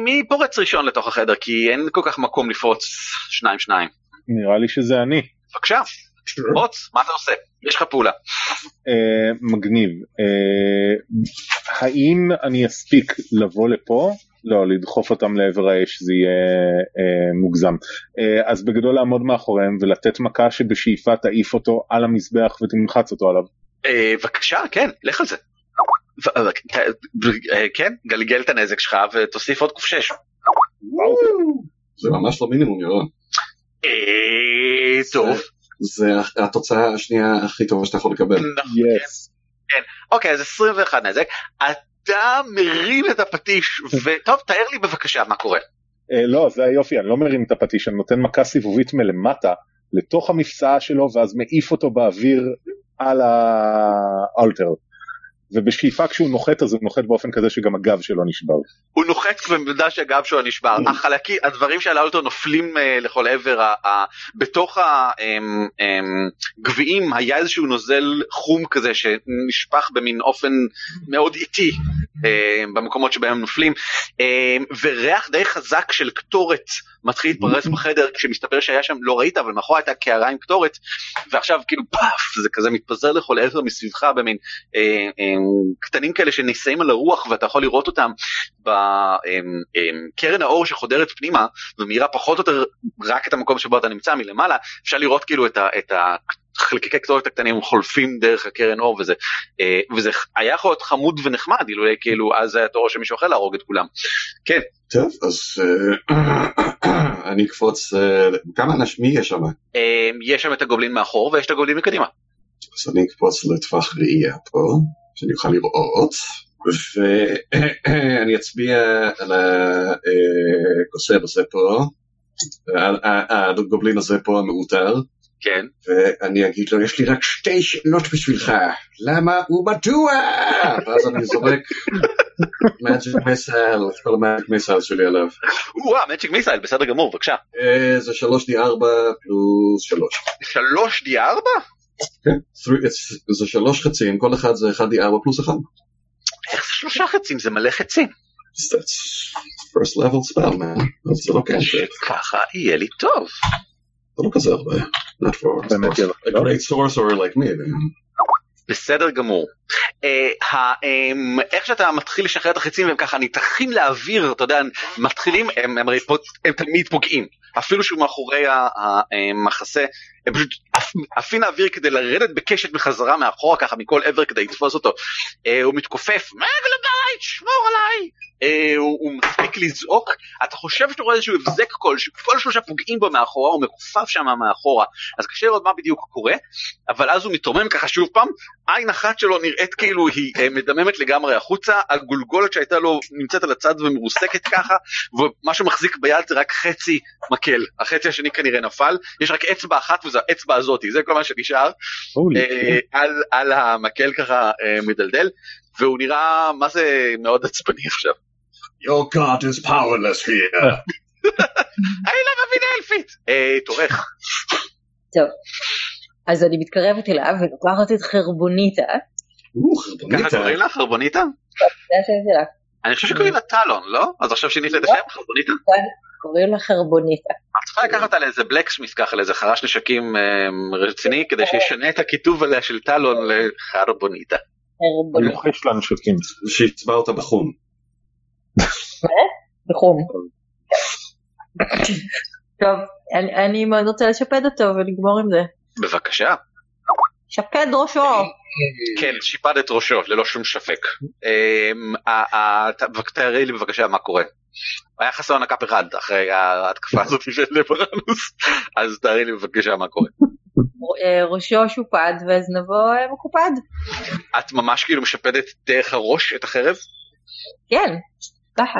מי פורץ ראשון לתוך החדר? כי אין כל כך מקום לפרוץ שניים שניים. נראה לי שזה אני. בבקשה. בוץ, מה אתה עושה? יש לך פעולה. אה, מגניב. אה, האם אני אספיק לבוא לפה? לא, לדחוף אותם לעבר האש זה יהיה אה, מוגזם. אה, אז בגדול לעמוד מאחוריהם ולתת מכה שבשאיפה תעיף אותו על המזבח ותמחץ אותו עליו. אה, בבקשה, כן, לך על זה. ו- אה, אה, כן, גלגל את הנזק שלך ותוסיף עוד ק"ש. זה ממש לא מינימום ירון. אה, טוב. זה התוצאה השנייה הכי טובה שאתה יכול לקבל. נכון, יס. אוקיי, אז 21 נזק. אתה מרים את הפטיש, וטוב, תאר לי בבקשה מה קורה. אה, לא, זה היופי, אני לא מרים את הפטיש, אני נותן מכה סיבובית מלמטה לתוך המפסעה שלו ואז מעיף אותו באוויר על האלטר. ובשאיפה כשהוא נוחת אז הוא נוחת באופן כזה שגם הגב שלו נשבר. הוא נוחת במידה שהגב שלו נשבר. החלקים, הדברים שעלה אותו נופלים אה, לכל עבר. בתוך הגביעים היה איזשהו נוזל חום כזה שנשפך במין אופן מאוד איטי אה, במקומות שבהם הם נופלים. אה, וריח די חזק של קטורת מתחיל להתפרץ בחדר כשמסתבר שהיה שם לא ראית אבל מאחורי הייתה קערה עם קטורת ועכשיו כאילו פאף זה כזה מתפזר לכל עבר מסביבך במין אה, אה, קטנים כאלה שנישאים על הרוח ואתה יכול לראות אותם בקרן האור שחודרת פנימה ומאירה פחות או יותר רק את המקום שבו אתה נמצא מלמעלה אפשר לראות כאילו את, ה, את החלקיקי קטורת הקטנים חולפים דרך הקרן אור וזה אה, וזה היה יכול להיות חמוד ונחמד אילולא כאילו אז היה תורו של מישהו אחר להרוג את כולם. כן טוב, אז אה, [COUGHS] אני אקפוץ, אה, כמה אנשים, מי יש שם? יש שם את הגובלין מאחור ויש את הגובלין מקדימה. אז אני אקפוץ לטווח ראייה פה, שאני אוכל לראות, ואני אצביע על הקוסם הזה פה, על הגובלין הזה פה המעוטר, כן. ואני אגיד לו, יש לי רק שתי שאלות בשבילך, למה ומדוע? ואז אני זורק מג'יק מיסל, את כל המג'יק מיסל שלי עליו. וואה, מג'יק מיסייל, בסדר גמור, בבקשה. אה, זה 3D4 פלוס 3. 3 D 4? כן, three- it's- זה שלוש חצים, כל אחד זה 1D4 פלוס 1. איך זה שלושה חצים? זה מלא חצים. That's first level spell man, זה לא כזה, ככה יהיה לי טוב. זה לא כזה הרבה. Not for a great sorcerer like me. בסדר גמור. אה, אמ, איך שאתה מתחיל לשחרר את החצים והם ככה ניתחים לאוויר, אתה יודע, מתחילים, הם הם הרי תמיד פוגעים. אפילו שהוא מאחורי המחסה, הם פשוט עפים לאוויר כדי לרדת בקשת בחזרה מאחורה ככה מכל עבר כדי לתפוס אותו. אה, הוא מתכופף, מגלבייט, שמור עליי! אה, הוא מספיק לזעוק, אתה חושב שאתה רואה איזשהו הבזק כלשהו, כל שלושה פוגעים בו מאחורה, הוא מכופף שם מאחורה, אז קשה לראות מה בדיוק קורה, אבל אז הוא מתרומם ככה שוב פעם, עין אחת שלו נראית כאילו היא אה, מדממת לגמרי החוצה, הגולגולת שהייתה לו נמצאת על הצד ומרוסקת ככה, ומה שמחזיק ביד זה רק חצי מקל, החצי השני כנראה נפל, יש רק אצבע אחת וזו האצבע הזאתי, זה כל מה שנשאר, אה. על, על המקל ככה אה, מדלדל, והוא נראה מה זה מאוד עצבני עכשיו. Your god is powerless here. אני לא מבין אלפית! תורך. טוב. אז אני מתקרבת אליו ולוקחת את חרבוניטה, ככה קוראים לה חרבוניטה? זה השם שלה, אני חושב שקוראים לה טלון, לא? אז עכשיו שינית את השם חרבוניטה? קוראים לה חרבוניטה. את צריכה לקחת אותה לאיזה בלקסמיס ככה, לאיזה חרש נשקים אה, רציני, כדי שישנה את הכיתוב עליה של טלון לחרבוניטה. חרבוניטה. לוחש לנשקים. שיצבע אותה בחום. בחום. טוב, אני- מאוד רוצה לשפד אותו ולגמור עם זה. בבקשה. שפד ראשו. כן, שיפדת ראשו, ללא שום ספק. אמ, ה- ה- ת- תארי לי בבקשה מה קורה. היה חסר נקאפ אחד אחרי ההתקפה הזאת של לפרנוס, אז תארי לי בבקשה מה קורה. אה, ראשו שופד וזנבו אה, מקופד. את ממש כאילו משפדת דרך הראש את החרב? כן, ככה.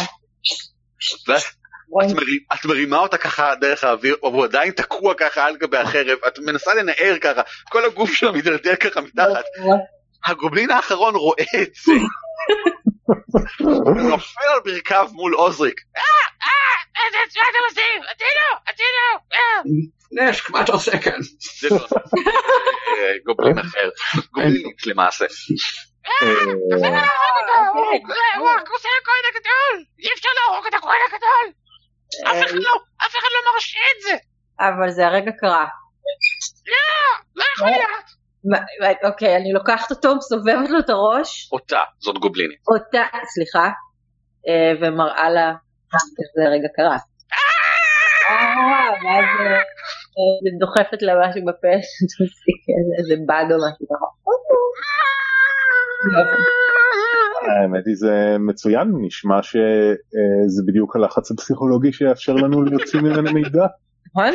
את מרימה אותה ככה דרך האוויר, והוא עדיין תקוע ככה על גבי החרב, את מנסה לנער ככה, כל הגוף שלה מתדרדר ככה מתחת. הגובלין האחרון רואה את זה. הוא נופל על ברכיו מול עוזריק. אה, אה, איזה מה אתם עושים? הצילו, הצילו, אה. נשק, מה אתה עושה כאן? זה לא גובלין אחר, גובלינית למעשה. הוא עושה הכהן הגדול, אי אפשר להרוג את הכהן הגדול. אף אחד לא, אף אחד מרשה את זה. אבל זה הרגע קרה. לא, מה- מה- אוקיי, אני לוקחת אותו, מסובבת לו את הראש, אותה, זאת גובלינית. אותה, סליחה, אה, ומראה לה שזה רגע קרה. אה, ואז אה, אה, דוחפת לה משהו בפה, [LAUGHS] איזה בד או משהו ככה. יופי. האמת היא זה מצוין, נשמע שזה בדיוק הלחץ הפסיכולוגי שיאפשר לנו להוציא ממנה מידע. נכון?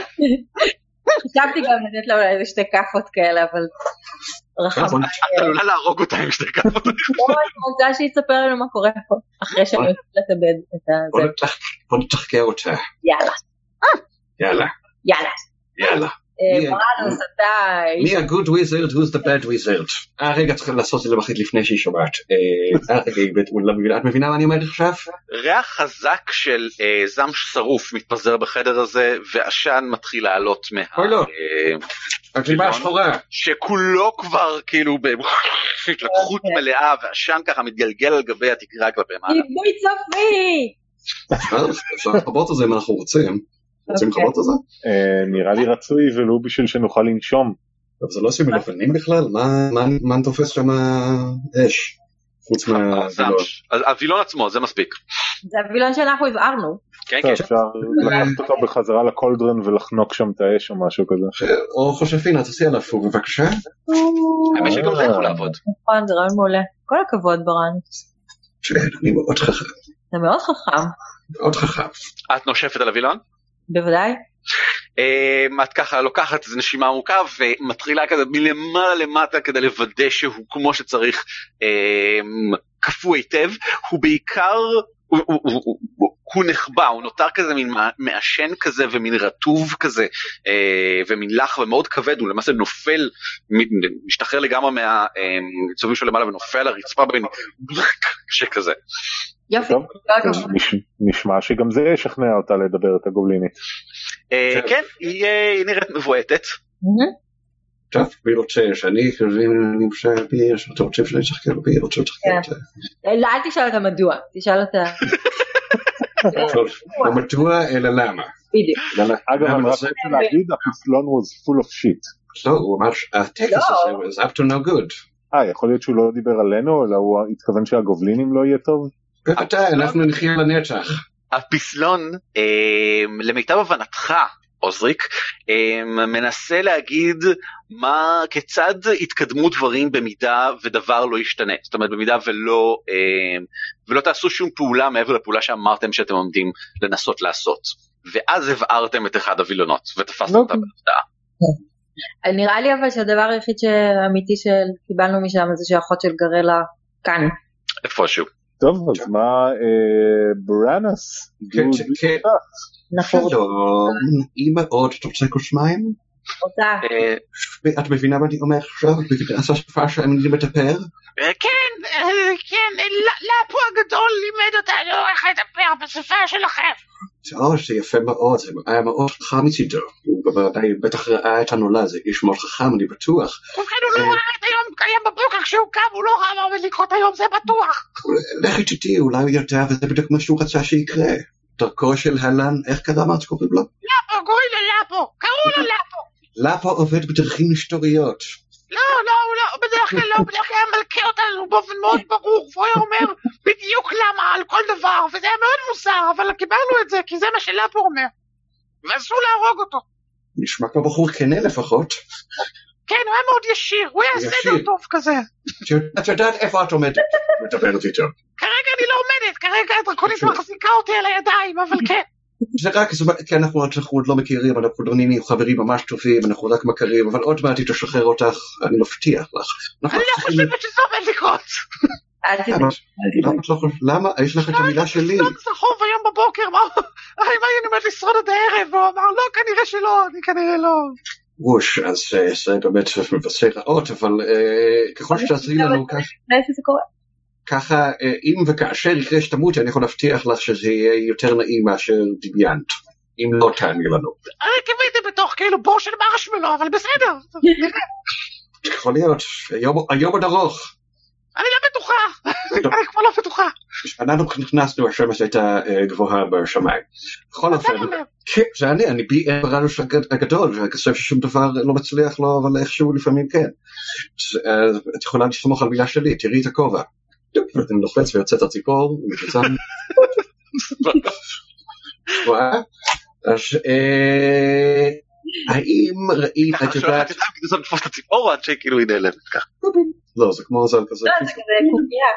חשבתי גם לתת לה אולי איזה שתי כאפות כאלה, אבל רחם. את עלולה להרוג אותה עם שתי כפות. לא, אני רוצה שהיא תספר לנו מה קורה פה, אחרי שאני הולכת לתאבד את. נתח- בוא נתחקר אותה. יאללה, יאללה, יאללה. בראנוס, אתה מי ה-good wizard, who's the bad wizard. אה רגע צריכים לעשות את זה מחליט לפני שהיא שומעת. אה, [LAUGHS] אה. את מבינה מה אני אומר עכשיו? ריח חזק של אה, זעם שרוף מתפזר בחדר הזה, ועשן מתחיל לעלות מה... אוי, לא. הגלימה השחורה. שכולו כבר כאילו בהתלקחות [LAUGHS] אוקיי. מלאה, ועשן ככה מתגלגל על גבי התקרה כלפי מעלה. עיבוי סופי! [LAUGHS] אפשר לכבות את זה אם אנחנו רוצים. רוצים. לכבות את זה? אה, נראה לי רצוי ולו בשביל שנוכל לנשום. טוב, זה לא עושים מלבנים בכלל? מה- מה- מה תופס שם אש? חוץ מה... הזעם, אז הווילון עצמו, זה מספיק. זה הווילון שאנחנו הבערנו. כן, כן. אפשר לקחת אותו בחזרה לקולדרון ולחנוק שם את האש או משהו כזה. או חושפינה, תעשי עליו פוג בבקשה. האמת שגם זה יכול לעבוד. נכון, זה רעיון מעולה. כל הכבוד בראנוס. כן, אני מאוד חכם. זה מאוד חכם, מאוד חכם. את נושפת על הווילון? בוודאי. אה, את ככה לוקחת איזו נשימה עמוקה ומתחילה כזה מלמעלה למטה כדי לוודא שהוא כמו שצריך אה, קפוא היטב. הוא בעיקר, הוא, הוא, הוא, הוא, נחבא, הוא נותר כזה מין מע- מעשן כזה ומין רטוב כזה אה, ומין לח ומאוד כבד, הוא למעשה נופל, משתחרר לגמרי מהצובים שלו למעלה ונופל על הרצפה במין שכזה. יופי. נשמע שגם זה ישכנע אותה לדבר את הגובלינית. אה, כן. היא אה, היא נראית מבועטת. טוב, מי רוצה שאני אני חושב יש אתה רוצה שאני אשחקר בי רוצה לשחקר כן. אותה. אה, לא, אל תשאל אותה מדוע, תשאל אותה [LAUGHS] טוב, לא מדוע אלא למה. בדיוק. אגב, אני רק רוצה להגיד, הפסלון was full of shit. לא, הוא אמר שהטקס לא. הזה was up to no good. אה, יכול להיות שהוא לא דיבר עלינו, אלא הוא התכוון שהגובלינים לא יהיה טוב? בוודאי, אנחנו נחיה לנצח. הפסלון, אה, למיטב הבנתך, עוזריק, אה, מנסה להגיד מה, כיצד יתקדמו דברים במידה ודבר לא ישתנה. זאת אומרת, במידה ולא, אה, ולא תעשו שום פעולה מעבר לפעולה שאמרתם שאתם עומדים לנסות לעשות. ואז הבערתם את אחד הווילונות ותפסתם אותה אוקיי. בהפתעה. אה, נראה לי אבל שהדבר היחיד האמיתי שקיבלנו משם זה שהאחות של גרלה כאן. איפשהו. טוב, אז מה אה, אנחנו שלום, אמא עוד, אתה רוצה כוס מים? אותה. אה, את מבינה מה אני אומר עכשיו? את מבינה את השפה שאני מדבר? אה, כן, אה, כן, ל- לפו הגדול לימד אותנו איך לדבר בשפה שלכם. או, זה יפה מאוד, זה היה מאוד חכם מצידו. הוא בוודאי בטח ראה את הנולד, זה איש מאוד חכם, אני בטוח. ובכן הוא לא ראה את היום, היום בבוקר כשהוא קם, הוא לא ראה מה עומד לקרות היום, זה בטוח. לכי תדעי, אולי הוא יודע, וזה בדיוק מה שהוא רצה שיקרה. דרכו של הלן, איך קרה מה שקוראים לו? לפו, קוראים לו לפו, קראו לו לפו. לפו עובד בדרכים היסטוריות. לא, לא, הוא לא, בדרך כלל לא, בדרך כלל היה מלכה אותנו באופן מאוד ברור, והוא היה אומר בדיוק למה על כל דבר, וזה היה מאוד מוזר, אבל קיבלנו את זה, כי זה מה שלפו אומר. ואסור להרוג אותו. נשמע כמו בחור כנה לפחות. כן, הוא היה מאוד ישיר, הוא היה. סדר טוב כזה. את יודעת איפה את עומדת? מדברת איתו. כרגע אני לא עומדת, כרגע הדרקונית מחזיקה אותי על הידיים, אבל כן. זה רק, זה- כי אנחנו עוד- אנחנו עוד לא מכירים, אנחנו לא נהיים חברים ממש טובים, אנחנו רק מכירים, אבל עוד מעט היא תשחרר אותך, אני מבטיח לך. אנחנו אני לא חושבת שזה עומד לקרות. למה? לא חושבת? למה? יש לך את המילה שלי. לא צחוב היום בבוקר, מה אני עומד לשרוד עד הערב? והוא אמר, לא, כנראה שלא, אני כנראה לא. ווש, אז אה, זה באמת מבשר רעות, אבל אה, ככל שתעזרי לנו קורה. ככה, אה, אם וכאשר יקרה שתמותי, אני יכול להבטיח לך שזה יהיה יותר נעים מאשר דמיינת. אם לא תעני לנו. אני קיוויתי בתוך כאילו בור של מרשמלו, אבל בסדר. יכול להיות, היום- עוד ארוך. אני לא בטוחה. אני כבר לא בטוחה. אנחנו נכנסנו, השמש הייתה אה, גבוהה בשמיים. בכל אופן. כן, זה אני, אני בי בראנוש הגדול, ואני חושב ששום דבר לא מצליח לו, אבל איכשהו לפעמים כן. אה, את יכולה לסמוך על מילה שלי, תראי את הכובע. אני לוחץ ויוצאת הציפור, מחיצה. [LAUGHS] רואה? אז אה, האם ראית, את יודעת, כדי לנסות לתפוס את הציפור עד שכאילו היא נעלמת ככה. לא, זה כמו זה כזה, לא, זה כזה קוקייה.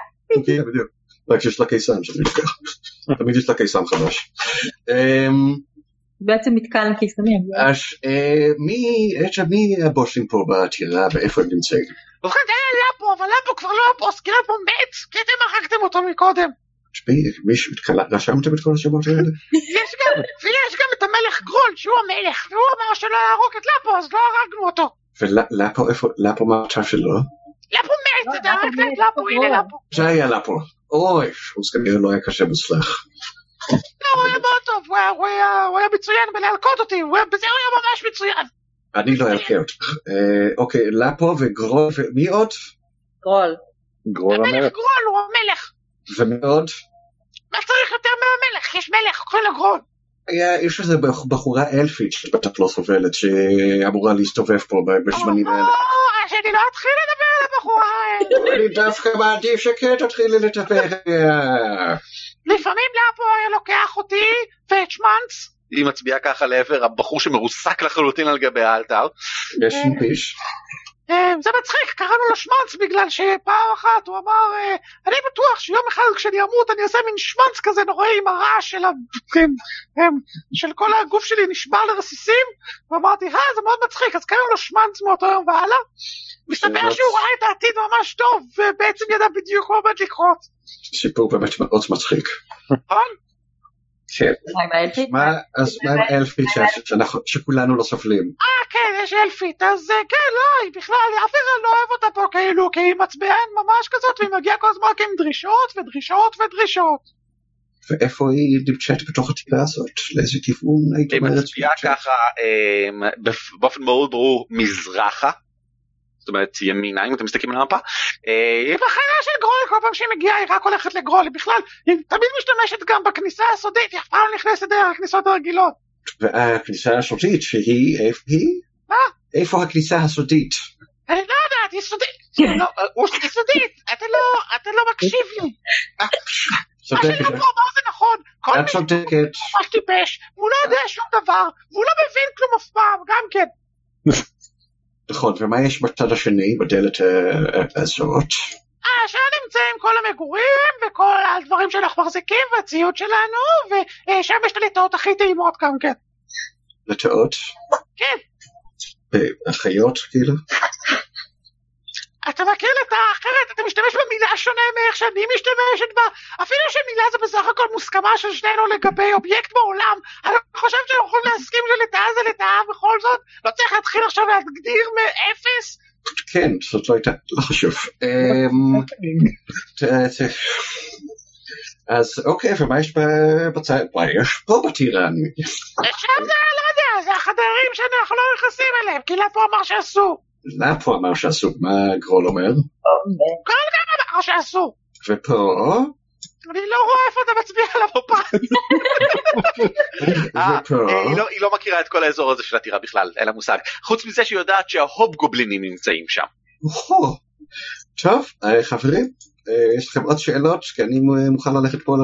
כן, בדיוק. רק שיש לה קיסם שאני לוקח. תמיד יש לה קיסם חדש. אמ, בעצם מתקן לקיסמים. אז אה, מי, עכשיו מי הבוסים פה בעתירה ואיפה הם נמצאים? ובכן זה היה לפו, אבל לפו כבר לא הבוס, כי לפו מת, כי אתם הרגתם אותו מקודם. תשמעי, מישהו, רשמתם את כל השמות האלה? [LAUGHS] יש גם, ויש גם את המלך גרול, שהוא המלך, והוא אמר שלא יהרוג את לפו, אז לא הרגנו אותו. ולפו, איפה, לפו מה המצב שלו? לפו מת, לא, אתה הרגת את לפו, הנה. לפו. זה היה לפו. אוי, הוא כנראה לא היה קשה מוצלח. לא, הוא היה מאוד טוב, הוא היה- מצוין בלהלקות אותי, בזה הוא היה ממש מצוין. אני לא אלקה אותך. אה, אוקיי, לפו וגרול, ומי עוד? גרול. גרול המלך. גרול הוא המלך. ומי עוד? מה צריך יותר מהמלך? יש מלך, קוראים לו גרול. יש איזה בח- בחורה אלפית שבטח לא סובלת, שאמורה להסתובב פה בזמנים האלה. או, שאני לא אתחיל לדבר על הבחורה האלה. אני דווקא מעדיף שכן תתחילי לדבר. לפעמים לפו היה לוקח אותי ואת שמנץ. היא מצביעה ככה לעבר הבחור שמרוסק לחלוטין על גבי האלתר. יש ניפיש. אה, זה מצחיק, קראנו לו שמנץ בגלל שפעם אחת הוא אמר, אה, אני בטוח שיום אחד כשאני אמות אני אעשה מין שמנץ כזה נוראי עם הרעש של, ה... כן, אה, של כל הגוף שלי נשבר לרסיסים, ואמרתי, אה, זה מאוד מצחיק, אז קראנו לו שמנץ מאותו יום והלאה. מסתבר זה שהוא ראה את העתיד ממש טוב, ובעצם ידע בדיוק מה עומד לקרות. סיפור באמת מאוד מצחיק. נכון? כן. מה עם האלפית? אז מה עם אלפית שכולנו לא סובלים? אה, כן, יש אלפית, אז כן, לא, היא בכלל, אף אחד לא אוהב אותה פה כאילו, כי היא מצביען ממש כזאת, והיא מגיעה כל הזמן רק עם דרישות ודרישות ודרישות. ואיפה היא נמצאת בתוך הטירה הזאת? לאיזה כיוון היית היא אומרת? מצביעה ככה אה, באופן מאוד ברור מזרחה. זאת אומרת ימינה אם אתם מסתכלים על המפה. אה, היא בחנה של גרול, כל פעם שהיא מגיעה היא רק הולכת לגרול, היא בכלל, היא תמיד משתמשת גם בכניסה הסודית, היא אף פעם לא נכנסת דרך הכניסות הרגילות. והכניסה הסודית שהיא, איפה היא? מה? איפה הכניסה הסודית? אני לא יודעת, היא סודית. לא, אה, היא סודית, אתה לא, אתה לא מקשיב לי. מה צודקת. שלא פה אמר זה נכון, כל את צודקת. ממש טיפש, והוא לא יודע שום דבר, והוא לא מבין כלום אף פעם, גם כן. נכון, ומה יש בצד השני, בדלת אה, אה, הזאת? אה, שם נמצאים כל המגורים, וכל הדברים שאנחנו מחזיקים, והציוד שלנו, ושם יש את הלטאות הכי טעימות גם כן. לטאות? כן. החיות, כאילו? אתה מכיר את האחרת, אתה משתמש במילה שונה מאיך שאני משתמשת בה, אפילו שמילה זה בסך הכל מוסכמה של שנינו לגבי אובייקט בעולם, אני חושב שאנחנו יכולים להסכים שלטאה זה לטאה בכל זאת, לא צריך להתחיל עכשיו להגדיר מאפס, כן, זאת לא הייתה, לא חשוב. אמ, ת- אז אוקיי, ומה יש בצד? מה יש פה בטירה? אני- שם זה, לא יודע, זה החדרים שאנחנו לא נכנסים אליהם, כי לפה אמר שאסור, לאפו אמר שאסור, מה גרול אומר? אמר שאסור. ופה? אני לא רואה איפה אתה מצביע על המפה. [LAUGHS] אה? אה, היא לא- היא לא מכירה את כל האזור הזה של הטירה בכלל אין לה מושג. חוץ מזה שהיא יודעת שההוב גובלינים נמצאים שם. טוב, אה, חברים, יש לכם עוד שאלות? כי אני מוכן ללכת פה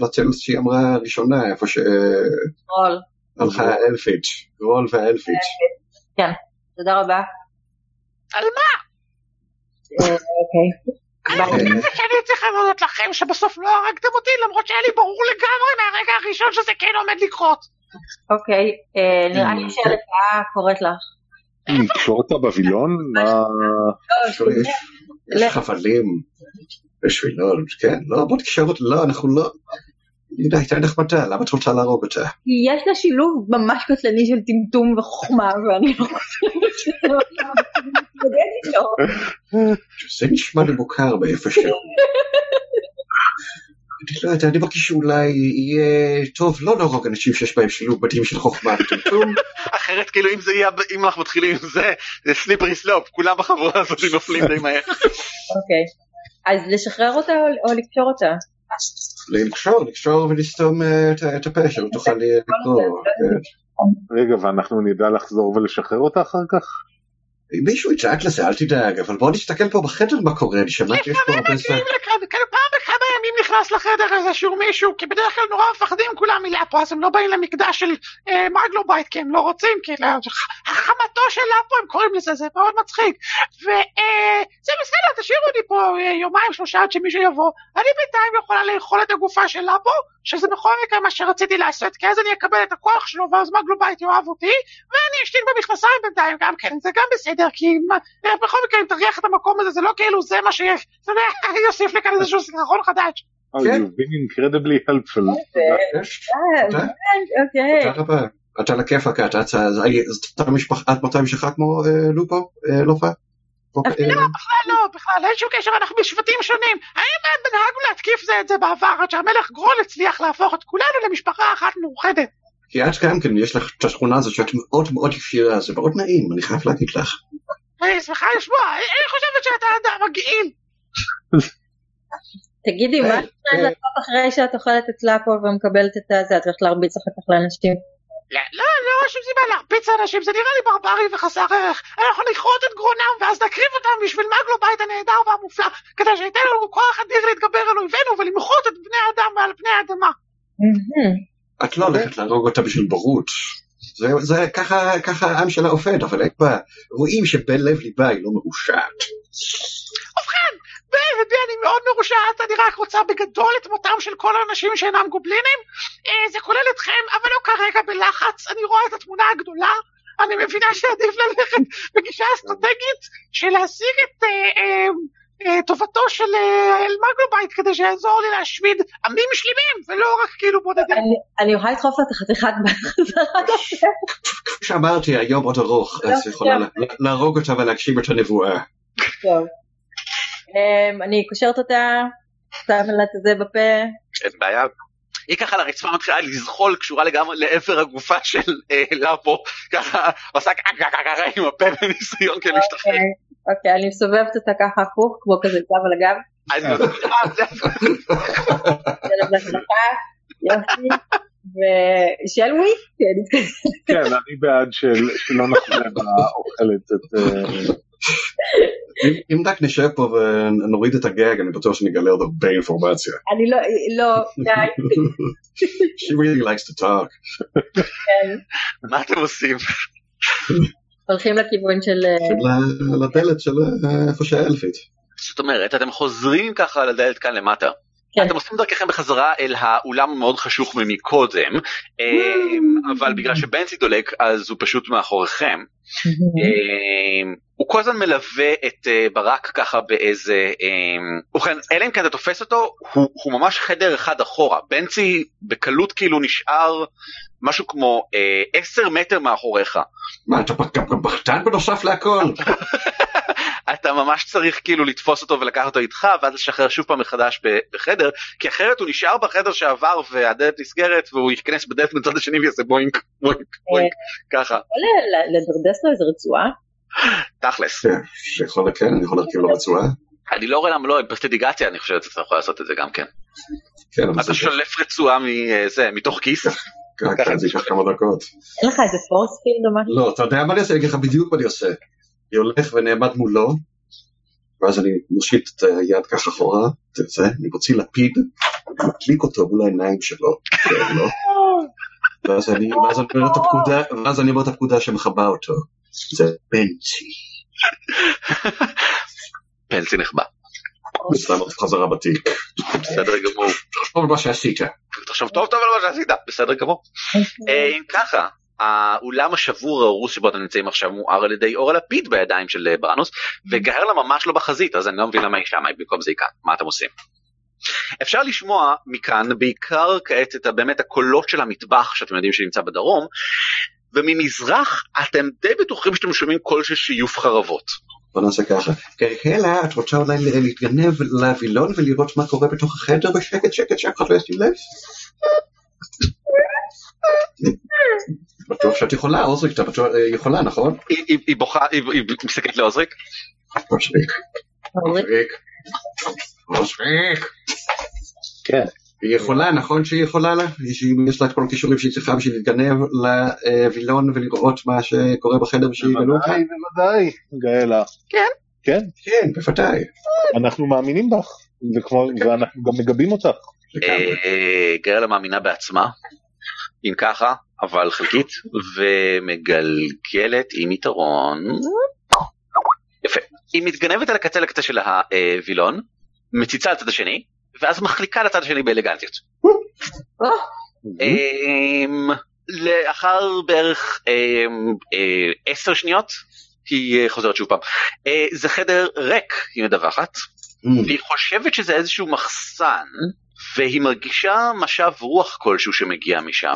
לצלס שהיא אמרה ראשונה, איפה גרול. שהלכה האלפית, גרול והאלפית. תודה רבה. על מה? אה, אוקיי. זה שאני צריכה להודות לכם שבסוף לא הרגתם אותי למרות שהיה לי ברור לגמרי מהרגע הראשון שזה כן עומד לקרות. אוקיי, אה, נראה לי שהלפאה קוראת לך. לקשור את הבבילון? [LAUGHS] מה... עכשיו יש יש חבלים בשבילון, כן, לא, בוא תקשר אותי, לא, אנחנו לא... היא הייתה נחמדה, למה את רוצה להרוג אותה? יש לה שילוב ממש קטלני של טמטום וחוכמה, ואני לא חושבת שזה איתו. זה נשמע לי מוכר באיפשהו. אני לא יודע, אני מרגיש שאולי יהיה טוב לא להרוג אנשים שיש בהם שילוב מדהים של חוכמה וטמטום, אחרת כאילו אם זה יהיה אם אנחנו מתחילים עם זה זה סליפרי סלופ כולם בחבורה הזאת נופלים די מהר. אוקיי. אז לשחרר אותה או- או לקשור אותה? לקשור, לקשור ולסתום אה, את- הפה, שלא תוכל לקרוא. כן. רגע, ואנחנו נדע לחזור ולשחרר אותה אחר כך? מישהו יצעק לזה, אל תדאג, אבל בוא נסתכל פה בחדר מה קורה, אני שמעתי שיש פה הרבה זה. מגיעים לכאן, כאילו פעם בכמה ימים נכנס לחדר איזשהו מישהו, כי בדרך כלל נורא מפחדים כולם מלאפו, אז הם לא באים למקדש של אה, מגלובייט, כי הם לא רוצים, כי החמתו של לאפו הם קוראים לזה, זה מאוד מצחיק. וזה בסדר, תשאירו אותי פה אה, יומיים שלושה עד שמישהו יבוא, אני בינתיים יכולה לאכול את הגופה של לאפו, שזה בכל מקרה מה שרציתי לעשות, כי אז אני אקבל את הכוח שלו, ואז מגלובייט יאהב אותי, ואני אשתין במכנסיים בינתיים גם כן, זה גם בסדר, כי אה, בכל מקרה אם תריח את המקום הזה, זה לא כאילו זה מה שיש, אתה יודע, אני אוסיף לי כאן איזשהו סרחון חדש. Oh, כן. you've been incredibly helpful. אה, תודה. אוקיי. תודה רבה. אתה לכיפאק, את את משפחה- את מאותה משפחה כמו אה, לופו? אה, לופה? פה, אה, בכלל לא, בכלל אין שום קשר, אנחנו בשבטים שונים. האם נהגנו להתקיף זה את זה בעבר, עד שהמלך גרול הצליח להפוך את כולנו למשפחה אחת מאוחדת. כי את גם כן, יש לך את השכונה הזאת שאת מאוד מאוד ישירה, זה מאוד נעים, אני חייב להגיד לך. אני שמחה לשמוע, אני חושבת שאתה אדם מגעיל. [LAUGHS] תגידי, מה את צריכה אה. לעשות אחרי שאת אוכלת את לאפו ומקבלת את הזה? את הולכת להרביץ אחר כך לאנשים? לא, לא, לא שום סיבה להרביץ לאנשים, זה נראה לי ברברי וחסר ערך. אנחנו נכרות את גרונם ואז נקריב אותם בשביל מגלובייט הנהדר והמופלא, כדי שייתן לנו כוח אדיר להתגבר על אויבינו ולמחות את בני האדם מעל פני האדמה. את לא הולכת להרוג אותה בשביל בורות. זה, זה ככה, ככה העם שלה עובד, אבל אין בה, רואים שבין לב ליבה היא לא מרושעת. ובכן, בעדי אני מאוד מרושעת, אני רק רוצה בגדול את מותם של כל האנשים שאינם גובלינים. אה, זה כולל אתכם, אבל לא כרגע בלחץ, אני רואה את התמונה הגדולה. אני מבינה שעדיף ללכת בגישה אסטרטגית של להשיג את אה, אה, אה, טובתו של אה, האל מגלובייט כדי שיעזור לי להשמיד עמים שלמים ולא רק כאילו בודדים. אני- אני יכולה לדחוף את החתיכת בחזרה. כפי שאמרתי, היום עוד ארוך, אז לא, יכולה לא. לה- להרוג אותה ולהגשים את הנבואה. טוב. אמ, אני קושרת אותה, שמה לה את זה בפה. אין בעיה. היא ככה על הרצפה מתחילה לזחול קשורה לגמרי לעבר הגופה של אה, לאפו, ככה עושה ככה עם הפה בניסיון כן להשתחרר. אוקיי, אוקיי, אני מסובבת אותה ככה הפוך, כמו כזה גב על הגב. אז אה, שלב להצלחה, יופי. ושל ווי? כן. כן, אני בעד של- שלא נחזור באוכלת את... אם- אם רק נשב פה ונוריד את הגג, אני בטוח שנגלה עוד הרבה אינפורמציה. אני לא, לא, די. She really likes to talk. כן. מה אתם עושים? הולכים לכיוון של... אה, לדלת של אה, איפה שהאלפית. זאת אומרת, אתם חוזרים ככה לדלת כאן למטה. כן. אתם עושים דרככם בחזרה אל האולם המאוד חשוך ממקודם, אמ, אבל בגלל שבנצי דולק אז הוא פשוט מאחוריכם. אמ, הוא כל הזמן מלווה את אה, ברק ככה באיזה, אמ, ובכן, אלא אם כן אתה תופס אותו, הוא, הוא ממש חדר אחד אחורה. בנצי בקלות כאילו נשאר משהו כמו אה, עשר מטר מאחוריך. מה, אתה גם גם פחדן בנוסף להכל? [LAUGHS] אתה ממש צריך כאילו לתפוס אותו ולקחת אותו איתך ואז לשחרר שוב פעם מחדש ב- בחדר כי אחרת הוא נשאר בחדר שעבר והדלת נסגרת והוא ייכנס בדלת מצד השני ויעשה בוינק בוינק בוינק ככה יכול ל- לדרדס לו איזה רצועה? תכלס כן, שיכול, כן, אני יכול להרכיב לו רצועה. אני לא רואה למה לא עם פרסטידיגציה אני חושבת שאתה יכול לעשות את זה גם כן כן, אבל אתה שולף רצועה מזה מתוך כיס כן, כן, זה ייקח כמה דקות. אין לך איזה פורס פילד או משהו? לא, אתה יודע מה אני עושה? אני אגיד לך בדיוק מה אני עושה. אני הולך ונעמד מולו, ואז אני מושיט את היד ככה אחורה, זה, אני מוציא לפיד, מדליק אותו מול העיניים שלו, כן, לא? ואז אני ואז אני אומר את הפקודה, ואז אני אומר את הפקודה שמכבה אותו. זה בנצי. פנסי נחבא ושם אותו חזרה בתיק. בסדר גמור טוב מה שעשית. תחשוב טוב טוב על מה שעשית בסדר גמור אה, אם ככה האולם השבור ההרוס שבו אתם נמצאים עכשיו מואר על ידי אור הלפיד בידיים של אה, בראנוס וגהרלה ממש לא בחזית אז אני לא מבין למה היא שמה במקום זה היא כאן מה אתם עושים. אפשר לשמוע מכאן בעיקר כעת את באמת הקולות של המטבח שאתם יודעים שנמצא בדרום וממזרח אתם די בטוחים שאתם שומעים קול של שיוף חרבות. בוא נעשה ככה. קרקלה, את רוצה אולי להתגנב לווילון ולראות מה קורה בתוך החדר בשקט שקט שאף אחד לא ישים לב? בטוח שאת יכולה, עוזריק, אתה בטוח אה, יכולה, נכון? היא- בוכה היא מסתכלת לעוזריק עוזריק, עוזריק, מספיק. כן. היא יכולה, נכון שהיא יכולה לה? יש לה את כל הכישורים שהיא צריכה בשביל להתגנב לווילון ולראות מה שקורה בחדר ושהיא אותה? בוודאי, בוודאי, גאלה. כן? כן, כן, בוודאי. אנחנו מאמינים בך, ואנחנו גם מגבים אותך. אה, גרלה מאמינה בעצמה, אם ככה, אבל חלקית, ומגלגלת עם יתרון. יפה. היא מתגנבת על הקצה לקצה של הווילון, מציצה לצד השני, ואז מחליקה לצד השני באלגנטיות. אמ, לאחר בערך אמ, אה, עשר שניות, היא אה, חוזרת שוב פעם. אה, זה חדר ריק, היא מדווחת, Mm. והיא חושבת שזה איזשהו מחסן, והיא מרגישה משב רוח כלשהו שמגיע משם,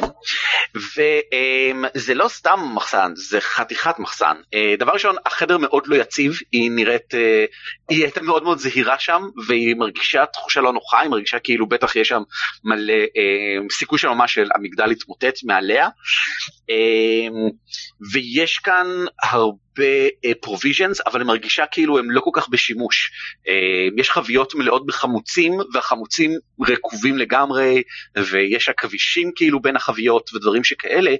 וזה לא סתם מחסן, זה חתיכת מחסן. אה, דבר ראשון, החדר מאוד לא יציב, היא נראית, אה, היא הייתה מאוד מאוד זהירה שם, והיא מרגישה תחושה לא נוחה, היא מרגישה כאילו בטח יש שם מלא אה, סיכוי של ממש של המגדל להתמוטט מעליה, אה, ויש כאן הרבה provisions, אבל היא מרגישה כאילו הם לא כל כך בשימוש. אה, יש חביות מלאות בחמוצים, והחמוצים רקובים לגמרי, ויש עכבישים כאילו בין החביות ודברים שכאלה.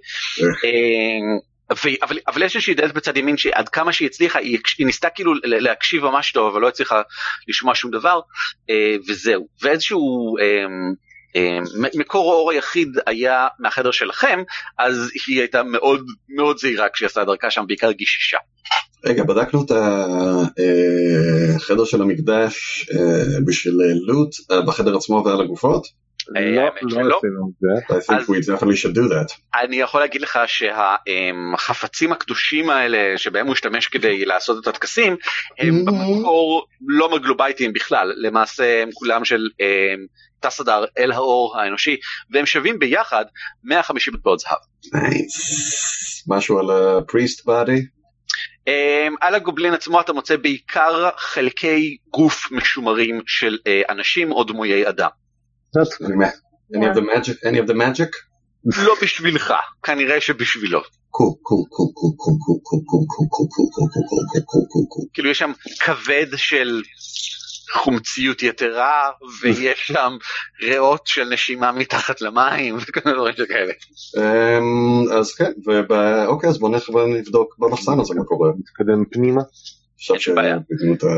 אה, ו- אבל, אבל יש איזושהי דלת בצד ימין שעד כמה שהיא הצליחה, היא, היא ניסתה כאילו להקשיב ממש טוב, אבל לא הצליחה לשמוע שום דבר, אה, וזהו. ואיזשהו... אה, אה, מקור האור היחיד היה מהחדר שלכם, אז היא הייתה מאוד מאוד זהירה כשהיא עשתה דרכה שם, בעיקר גישישה. רגע, בדקנו את החדר של המקדש אה, בשביל אה, לוט אה, בחדר עצמו ועל הגופות? אה, לא, לא. אני יכול להגיד לך שהחפצים הקדושים האלה שבהם הוא השתמש כדי לעשות את הטקסים הם Mhm. במקור לא מגלובייטיים בכלל למעשה הם כולם של טסדר אל האור האנושי, והם שווים ביחד 150 מטבעות זהב. משהו על הפריסט באדי? על הגובלין עצמו אתה מוצא בעיקר חלקי גוף משומרים של אנשים או דמויי אדם. any of the magic? לא בשבילך, כנראה שבשבילו. כאילו יש שם כבד של חומציות יתרה ויש שם ריאות של נשימה מתחת למים [LAUGHS] וכל מיני דברים שכאלה. אמ, אז כן, אוקיי, אז בוא נלך ונבדוק במחסן הזה מה קורה. נתקדם פנימה. בעיה.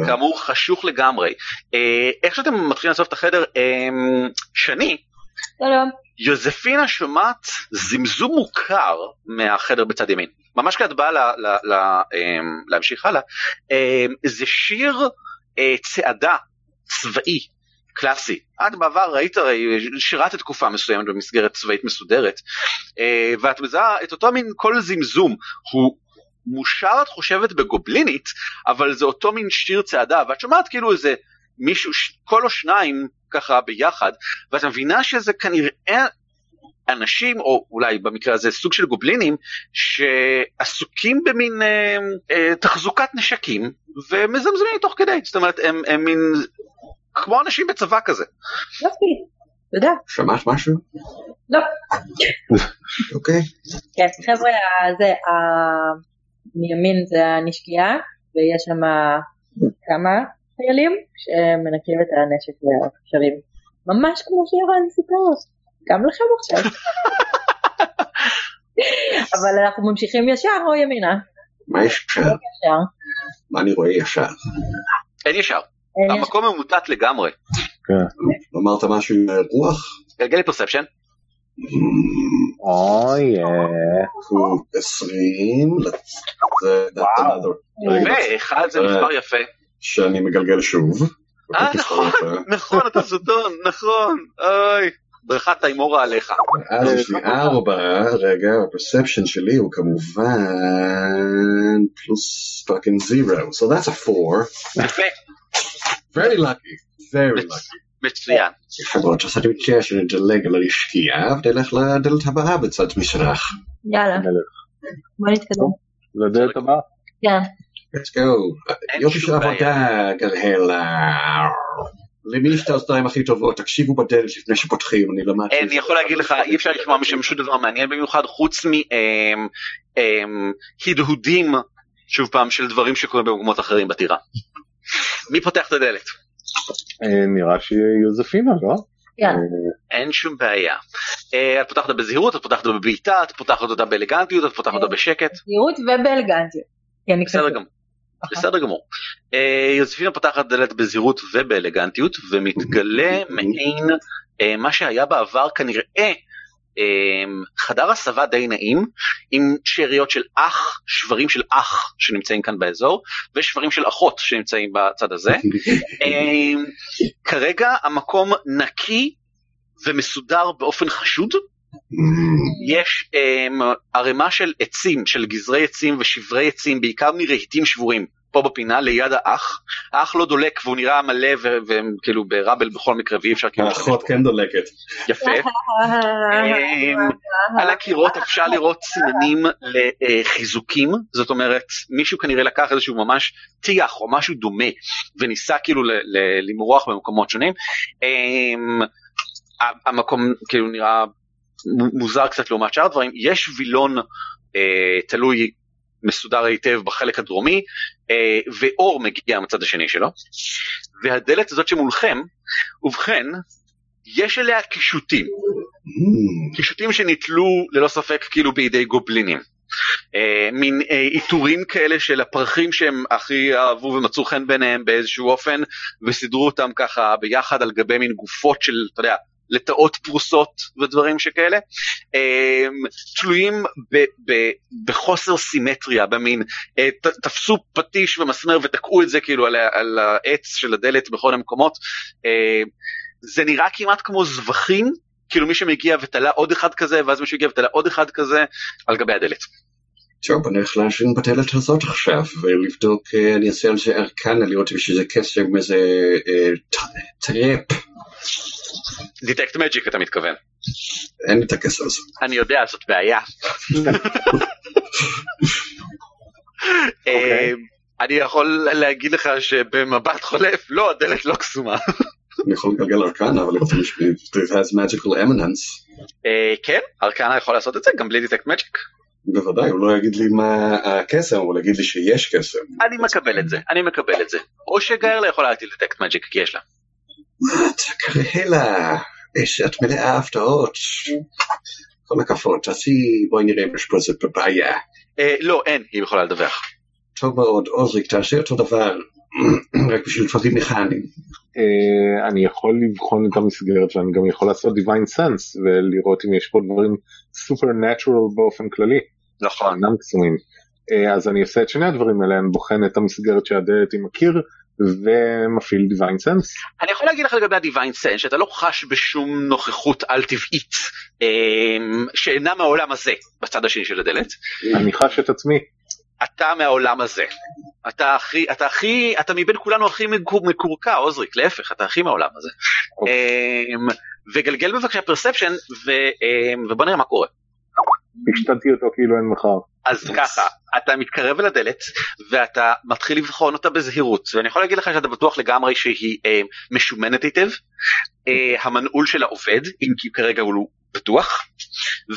כאמור חשוך לגמרי. אה, איך שאתם מתחילים לאסוף את החדר, אה, שני, שלום. יוזפינה שומעת זמזום מוכר מהחדר בצד ימין. ממש כשאת באה ל- ל- ל- אה, להמשיך הלאה, אה, זה שיר צעדה צבאי. קלאסי. את בעבר ראית, שירת תקופה מסוימת במסגרת צבאית מסודרת, אה, ואת מזהה את אותו מין קול זמזום, הוא מושר את חושבת בגובלינית, אבל זה אותו מין שיר צעדה, ואת שומעת כאילו איזה מישהו, קול או שניים ככה ביחד, ואת מבינה שזה כנראה אנשים, או אולי במקרה הזה סוג של גובלינים, שעסוקים במין אה, אה, תחזוקת נשקים, ומזמזמים תוך כדי, זאת אומרת הם, הם מין כמו אנשים בצבא כזה. יופי. תודה. שמעת משהו? לא. [LAUGHS] אוקיי. כן, חבר'ה, זה, ה- מימין זה הנשקייה, ויש שם כמה חיילים שמנקים את הנשק והקשרים. ממש כמו שירן סיפר, גם לכם עכשיו. [LAUGHS] אבל אנחנו ממשיכים ישר או ימינה? מה יש שם? ישר. מה אני רואה ישר? אין ישר. המקום ממוטט לגמרי. אמרת משהו עם רוח? גלגל פרספשן, אוי, אה, הוא 20, זה that's another- רגע, ואחד זה מספר יפה. שאני מגלגל שוב. אה נכון. נכון אתה זדון, נכון, אוי. ברכת תימורה עליך. אז יש לי ארבע, רגע, הפרספשן שלי הוא כמובן פלוס fucking zero, so that's a four, יפה, very lucky, very lucky. מצוין. יפה מאוד, אז אני מציע שנדלג על הנשקייה ונלך לדלת הבאה בצד מזרח. יאללה. בוא נתקדם. לדלת הבאה. כן. let's go. יופי של עבודה, גלהלה. למי יש את האוזניים הכי טובות? תקשיבו בדלת לפני שפותחים, אני למדתי. אני יכול להגיד לך, אי אפשר לשמוע משם שום דבר מעניין במיוחד, חוץ מהדהודים, שוב פעם, של דברים שקורים במקומות אחרים בטירה. מי פותח את הדלת? אה, נראה שיוזפינה, לא? אה, אין שום בעיה. אה, את פותחת בזהירות, את פותחת בבעיטה, את פותחת אותה באלגנטיות, את פותחת אותה בשקט. זהירות ובאלגנטיות. בסדר. גמור. בסדר גמור. אה, יוזפינה פותחת דלת בזהירות ובאלגנטיות ומתגלה מעין אה, מה שהיה בעבר כנראה אה, חדר הסבה די נעים עם שאריות של אח, שברים של אח שנמצאים כאן באזור ושברים של אחות שנמצאים בצד הזה. [LAUGHS] כרגע המקום נקי ומסודר באופן חשוד. יש um, ערימה של עצים, של גזרי עצים ושברי עצים, בעיקר מרהיטים שבורים, פה בפינה ליד האח. האח לא דולק והוא נראה מלא וכאילו בראבל בכל מקרה ואי אפשר כאילו... האחות כן דולקת. יפה. [LAUGHS] אמ, על הקירות אפשר לראות סימנים לחיזוקים, זאת אומרת מישהו כנראה לקח איזשהו ממש טיח או משהו דומה וניסה כאילו ל- ל- למרוח במקומות שונים. אמ, ה- המקום כאילו נראה מוזר קצת לעומת שאר הדברים, יש וילון אה, תלוי מסודר היטב בחלק הדרומי אה, ואור מגיע מהצד השני שלו והדלת הזאת שמולכם, ובכן יש אליה קישוטים. קישוטים שנתלו ללא ספק כאילו בידי גובלינים. אה, מין אה, עיטורים כאלה של הפרחים שהם הכי אהבו ומצאו חן ביניהם באיזשהו אופן וסידרו אותם ככה ביחד על גבי מין גופות של אתה יודע לטאות פרוסות ודברים שכאלה אה, תלויים ב, ב, בחוסר סימטריה במין אה, ת, תפסו פטיש ומסמר ותקעו את זה כאילו על, על העץ של הדלת בכל המקומות אה, זה נראה כמעט כמו זבחים כאילו מי שמגיע ותלה עוד אחד כזה ואז מישהו הגיע ותלה עוד אחד כזה על גבי הדלת. טוב, אני הולך להאזין בדלת הזאת עכשיו ולבדוק, אה, אני אעשה על זה arcana לראות אם יש איזה קסם, איזה trap. detect magic אתה מתכוון. אין לי את הקסם הזה. אני יודע זאת בעיה. אה, אני יכול להגיד לך שבמבט חולף לא הדלת לא קסומה. אני יכול לגלגל arcana, אבל לי, it has magical eminence. אה, כן arcana יכול לעשות את זה גם בלי detect magic. בוודאי, הוא לא יגיד לי מה הקסם, הוא יגיד לי שיש קסם. אני מקבל את זה אני מקבל את זה. או שגארלה יכולה להטיל detect magic כי יש לה. מה אתה קרהלה? את מלאה הפתעות. כל הכבוד, תעשי, בואי נראה אם יש פה איזה בעיה. אה, לא אין היא יכולה לדווח. טוב מאוד, עוזריק, תעשה אותו דבר, [CLEARS THROAT] רק בשביל דברים מכניים. אה, אני יכול לבחון את המסגרת ואני גם יכול לעשות divine sense ולראות אם יש פה דברים supernatural באופן כללי, נכון. אינם קסומים. אה, אז אני עושה את שני הדברים האלה, אני בוחן את המסגרת שהדלת עם הקיר ומפעיל divine sense. אני יכול להגיד לך לגבי ה-Divine Sense שאתה לא חש בשום נוכחות על טבעית אה, שאינה מהעולם הזה בצד השני של הדלת. אני חש את עצמי. אתה מהעולם הזה. אתה הכי, אתה הכי, אתה מבין כולנו הכי מקור- מקורקע, עוזריק, להפך, אתה הכי מהעולם הזה. אמ, וגלגל בבקשה פרספשן, ובוא נראה מה קורה. השתדתי אותו כאילו אין מחר. אז ככה, אתה מתקרב אל הדלת, ואתה מתחיל לבחון אותה בזהירות, ואני יכול להגיד לך שאתה בטוח לגמרי שהיא אה, משומנת היטב, אה, המנעול שלה עובד, אם כי כרגע הוא פתוח,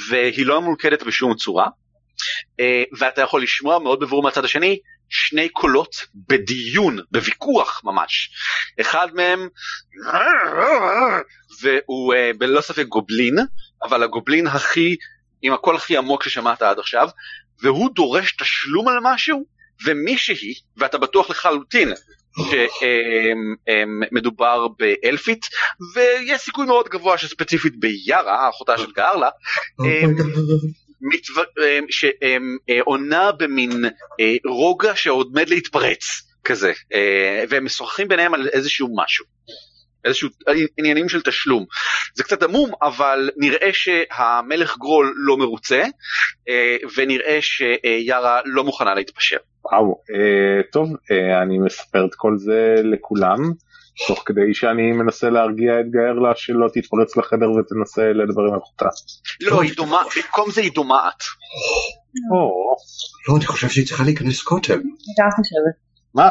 והיא לא מולכדת בשום צורה, אה, ואתה יכול לשמוע מאוד בבירור מהצד השני שני קולות בדיון, בוויכוח ממש. אחד מהם, והוא אה, בלא ספק גובלין, אבל הגובלין הכי, עם הקול הכי עמוק ששמעת עד עכשיו, והוא דורש תשלום על משהו, ומישהי, ואתה בטוח לחלוטין שמדובר באלפית, ויש סיכוי מאוד גבוה שספציפית ביארה, אחותה של גארלה, אמ, מתו- אמ, שעונה במין אה, רוגע שעומד להתפרץ כזה, אה, והם משוחחים ביניהם על איזשהו משהו. איזשהו עניינים של תשלום. זה קצת עמום, אבל נראה שהמלך גרול לא מרוצה, אה, ונראה שיארה לא מוכנה להתפשר. וואו, אה, טוב, אה, אני מספר את כל זה לכולם, תוך כדי שאני מנסה להרגיע את גארלה שלא תתפרץ לחדר ותנסה לדבר עם אחותה. לא, היא דומה, במקום זה היא דומעת. או, לא, אני חושב שהיא צריכה להיכנס קודם. אני גם חושבת. מה?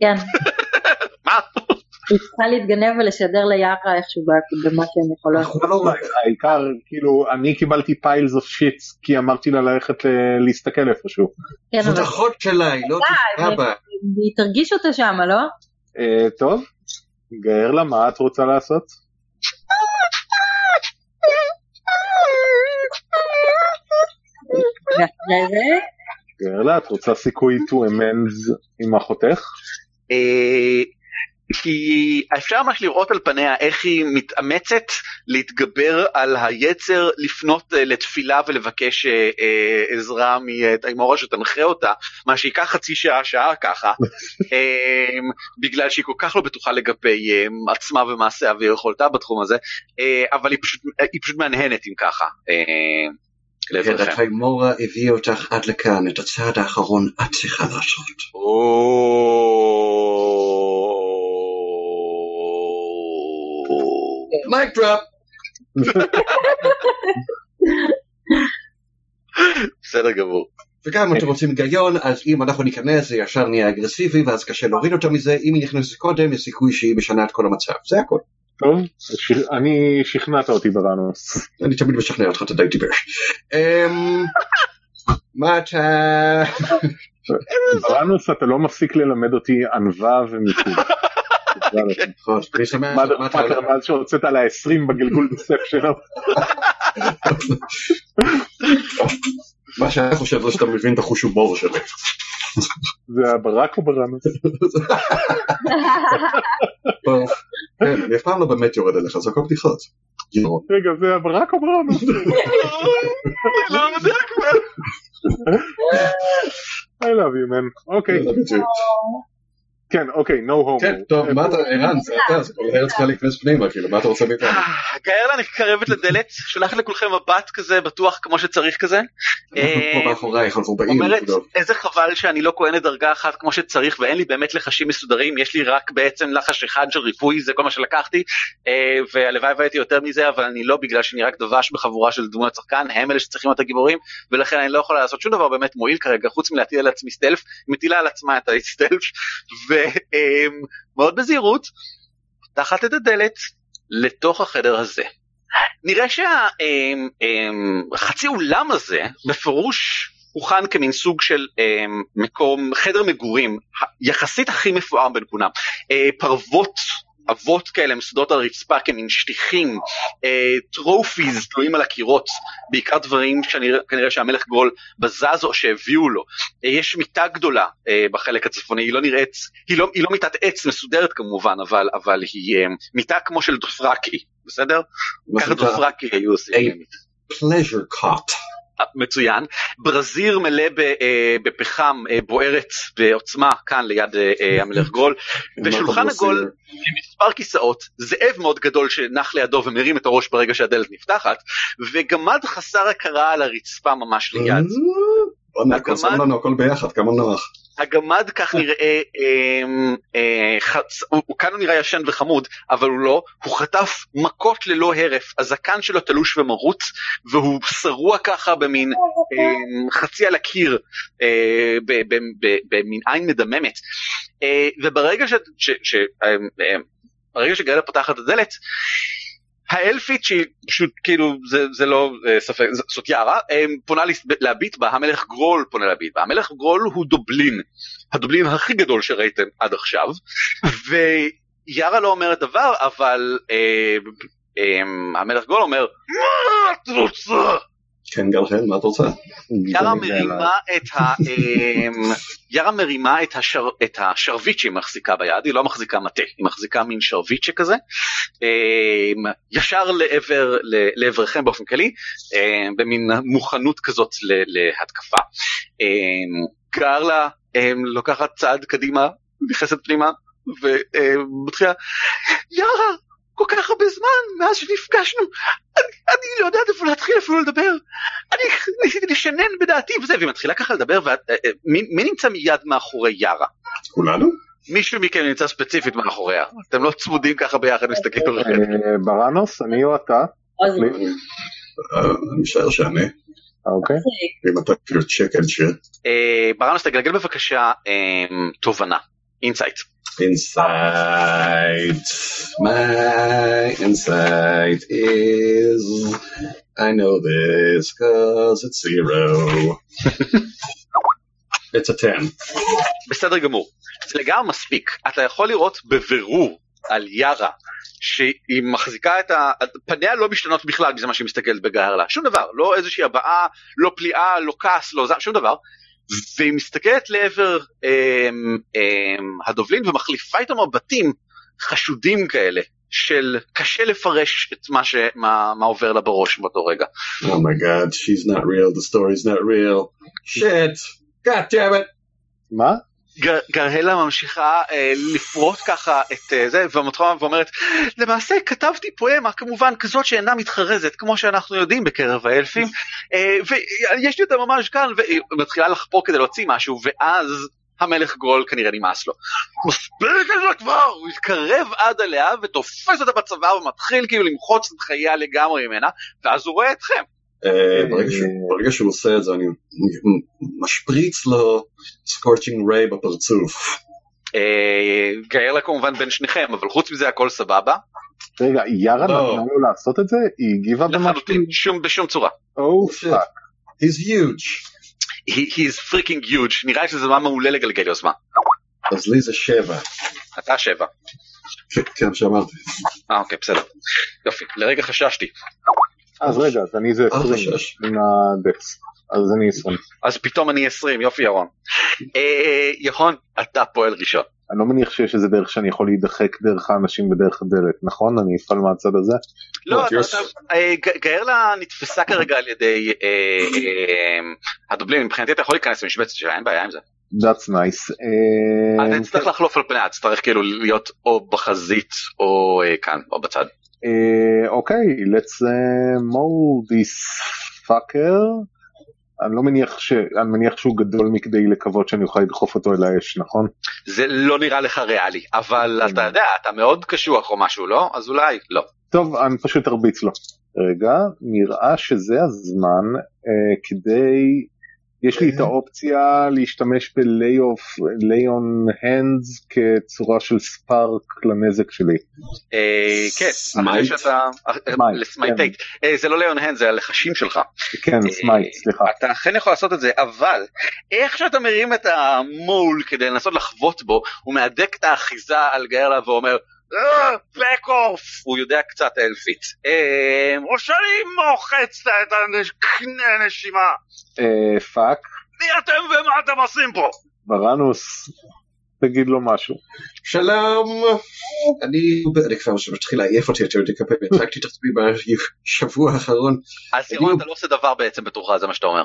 כן. [LAUGHS] מה? היא צריכה להתגנב ולשדר ליארה איכשהו במה שהן יכולות. לא העיקר, כאילו, אני קיבלתי piles of shits כי אמרתי לה ללכת ל- להסתכל איפשהו. כן, זאת אחות שלה, היא לא תפגע בה. היא תרגיש אותה שם, לא? אה, טוב, גארלה, מה את רוצה לעשות? ואחרי זה, גארלה, את רוצה סיכוי to amends עם אחותך? כי אפשר ממש לראות על פניה איך היא מתאמצת להתגבר על היצר לפנות אה, לתפילה ולבקש אה, אה, עזרה מהאמורה שתנחה אותה, מה שייקח חצי שעה, שעה ככה, [LAUGHS] אה, בגלל שהיא כל כך לא בטוחה לגבי אה, עצמה ומעשיה ויכולתה בתחום הזה, אבל היא פשוט, היא פשוט מהנהנת עם ככה. אה, לעזרכם. האמורה הביא אותך עד לכאן, את הצעד האחרון את צריכה לעשות. מייק דראפ. בסדר גמור. וגם אם אתם רוצים היגיון, אז אם אנחנו ניכנס זה ישר נהיה אגרסיבי ואז קשה להוריד אותה מזה, אם היא נכנסת קודם יש סיכוי שהיא משנה את כל המצב, זה הכל. טוב, אני שכנעת אותי בראנוס. אני תמיד משכנע אותך, אתה די. אמ, מה אתה... [LAUGHS] בראנוס אתה לא מפסיק ללמד אותי ענווה ומיקוד. מאז שהוצאת על ה-20 בגלגול בסף שלו? מה שאני חושב זה שאתה מבין את החוש הומור שלי. זה הברק או בראנוס? טוב, כן, אני אף פעם לא באמת יורד אליך, זה הכל בדיחות. רגע, זה הברק או בראנוס? לא יודע כבר. I love you man. אוקיי, כן, אוקיי, no homo. כן, טוב, מה אתה, ערן, זה אתה, זה כל הערב צריכה להיכנס פנימה, כאילו, מה אתה רוצה מאיתנו? גארלה מתקרבת לדלת, שולחת לכולכם מבט כזה בטוח כמו שצריך כזה. אנחנו פה אה, מאחורייך, אנחנו באים, אומרת. איזה חבל שאני לא כהנת דרגה אחת כמו שצריך ואין לי באמת לחשים מסודרים יש לי רק בעצם לחש אחד של ריפוי זה כל מה שלקחתי אה, והלוואי והייתי יותר מזה אבל אני לא בגלל שאני רק דבש בחבורה של דמויות שחקן הם אלה שצריכים את הגיבורים ולכן אני לא יכולה לעשות שום דבר באמת מועיל כרגע חוץ מלהטיל על עצמי סטלף היא מטילה על עצמה את הסטלף ומאוד בזהירות פותחת את הדלת לתוך החדר הזה. נראה שהחצי אולם הזה בפירוש הוכן כמין סוג של מקום חדר מגורים יחסית הכי מפואר בין כולם אה, פרוות אבות כאלה מסודות על הרצפה כמין שטיחים טרופיז תלויים על הקירות בעיקר דברים שכנראה שהמלך גול בזז או שהביאו לו אה, יש מיטה גדולה אה, בחלק הצפוני היא לא נראית היא לא, היא לא מיטת עץ מסודרת כמובן אבל אבל היא אה, מיטה כמו של דופרקי בסדר? ככה דופרקי היו עושים. pleasure cot. מצוין, ברזיר מלא אה, בפחם אה, בוערת בעוצמה כאן ליד אה, המלך [LAUGHS] גול, ושולחן עגול? עם מספר כיסאות, זאב מאוד גדול שנח לידו ומרים את הראש ברגע שהדלת נפתחת, וגמד חסר הכרה על הרצפה ממש ליד. קוסם לנו הכל ביחד, כמה נוח. הגמד כך נראה, אה, אה, חצ... הוא, כאן הוא נראה ישן וחמוד, אבל הוא לא, הוא חטף מכות ללא הרף, הזקן שלו תלוש ומרוץ, והוא שרוע ככה במין אה, חצי על הקיר, אה, במין עין מדממת. אה, וברגע ש... ש, ש אה, אה, ברגע שגאלה פותחת את הדלת, האלפית שהיא פשוט כאילו זה, זה לא אה, ספק זאת יערה פונה להביט בה המלך גרול פונה להביט בה. המלך גרול הוא דובלין הדובלין הכי גדול שראיתם עד עכשיו [LAUGHS] ויערה לא אומרת דבר אבל אה, אה, המלך גרול אומר מה את רוצה כן, גלחן, מה את רוצה? יארה תמיד מרימה את ה... אמ, יארה מרימה את, השר... את השרביט שהיא מחזיקה ביד, היא לא מחזיקה מטה, היא מחזיקה מין שרביט שכזה, אמ, ישר לעבר, לעברכם באופן כללי, אמ, במין מוכנות כזאת להתקפה. אמ, גרלה אמ, לוקחת צעד קדימה, נכנסת פנימה, ומתחילה, יארה, כל כך הרבה זמן מאז שנפגשנו, אני, אני לא יודעת איפה להתחיל אפילו לדבר. אני ניסיתי לשנן בדעתי וזה, והיא מתחילה ככה לדבר, ואת, אה, אה, מי, מי נמצא מיד מאחורי יארה? כולנו? מישהו מכם נמצא ספציפית מאחוריה. אתם לא צמודים ככה ביחד מסתכלים עליכם. אה, בראנוס, אני או אתה? אה, אני משער שאני. אוקיי. אם אתה כאילו check and shit. אה, ברנוס תגלגל בבקשה אה, תובנה, insight. Insight. My insight is. I know this cause it's zero. [LAUGHS] it's a ten. בסדר גמור. זה לגמרי מספיק. אתה יכול לראות בבירור על יארה שהיא מחזיקה את ה... פניה לא משתנות בכלל מזה מה שהיא מסתכלת בגהרלה שום דבר לא איזושהי הבעה לא פליאה לא כעס לא זעם שום דבר והיא מסתכלת לעבר אמ, אמ, הדובלין ומחליפה איתו מבטים חשודים כאלה של קשה לפרש את מה, ש... מה, מה עובר לה בראש באותו רגע. Oh my god, she's not real, the story's not real. shit, god damn it. מה? גר- גרהלה ממשיכה אה, לפרוט ככה את אה, זה ומתחילה ואומרת למעשה כתבתי פואמה כמובן כזאת שאינה מתחרזת כמו שאנחנו יודעים בקרב האלפים אה, ויש לי אותה ממש כאן והיא מתחילה לחפור כדי להוציא משהו ואז המלך גול כנראה נמאס לו. מספיק את זה כבר! הוא מתקרב עד אליה ותופס אותה בצוואר ומתחיל כאילו למחוץ את חייה לגמרי ממנה ואז הוא רואה אתכם. אה, ברגע שהוא- ברגע שהוא עושה את זה אני משפריץ לו scorching ray בפרצוף. אה, גאלה כמובן בין שניכם אבל חוץ מזה הכל סבבה. רגע, יארה לא. נתנה לו לעשות את זה? היא הגיבה במשהו? בשום צורה. Oh Shit. Fuck. He's huge. He, he is freaking huge נראה לי שזה זמן מעולה לגלגל יוזמה. אז לי זה שבע. אתה שבע. כן, כן, שאמרתי. אה אוקיי בסדר. יופי לרגע חששתי. אז רגע, אז אני זה אל 20 חשש. עם הדקס. אז אני 20. אז פתאום אני 20 יופי ירון. אה, ירון אתה פועל ראשון. אני לא מניח שיש איזה דרך שאני יכול להידחק דרך האנשים בדרך הדלת, נכון? אני אפעל מהצד הזה? לא, אתה- אה, ג- גארלה נתפסה כרגע על ידי אה, הדובלין מבחינתי אתה יכול להיכנס למשבצת שלה אין בעיה עם זה. That's nice. אה, אתה תצטרך לחלוף על פניה תצטרך כאילו להיות או בחזית או כאן או בצד. אה, אוקיי, let's uh, mold this fucker. אני לא מניח ש... אני מניח שהוא גדול מכדי לקוות שאני אוכל לדחוף אותו אל האש, נכון? זה לא נראה לך ריאלי אבל אתה יודע אתה מאוד קשוח או משהו לא אז אולי לא. טוב, אני פשוט ארביץ לו. רגע, נראה שזה הזמן אה, כדי... יש לי את האופציה להשתמש ב-lay of lay on hands כצורה של ספארק לנזק שלי. אה, כן, אחרי? שאתה, לסמייטייט, אה, זה לא ליאון הנד זה הלחשים שלך, כן, סמייט, סליחה. אתה אכן יכול לעשות את זה, אבל איך שאתה מרים את המול כדי לנסות לחבוט בו, הוא מהדק את האחיזה על גארלה ואומר, back off, הוא יודע קצת אלפית, אה, או שאני מוחץ את הנשימה, אה, fuck, מי אתם ומה אתם עושים פה? בראנוס, תגיד לו משהו. שלום. אני כבר מתחיל לעייף אותי יותר לקבל הצגתי את עצמי בשבוע האחרון. אז ירון אתה לא עושה דבר בעצם בתורך, זה מה שאתה אומר.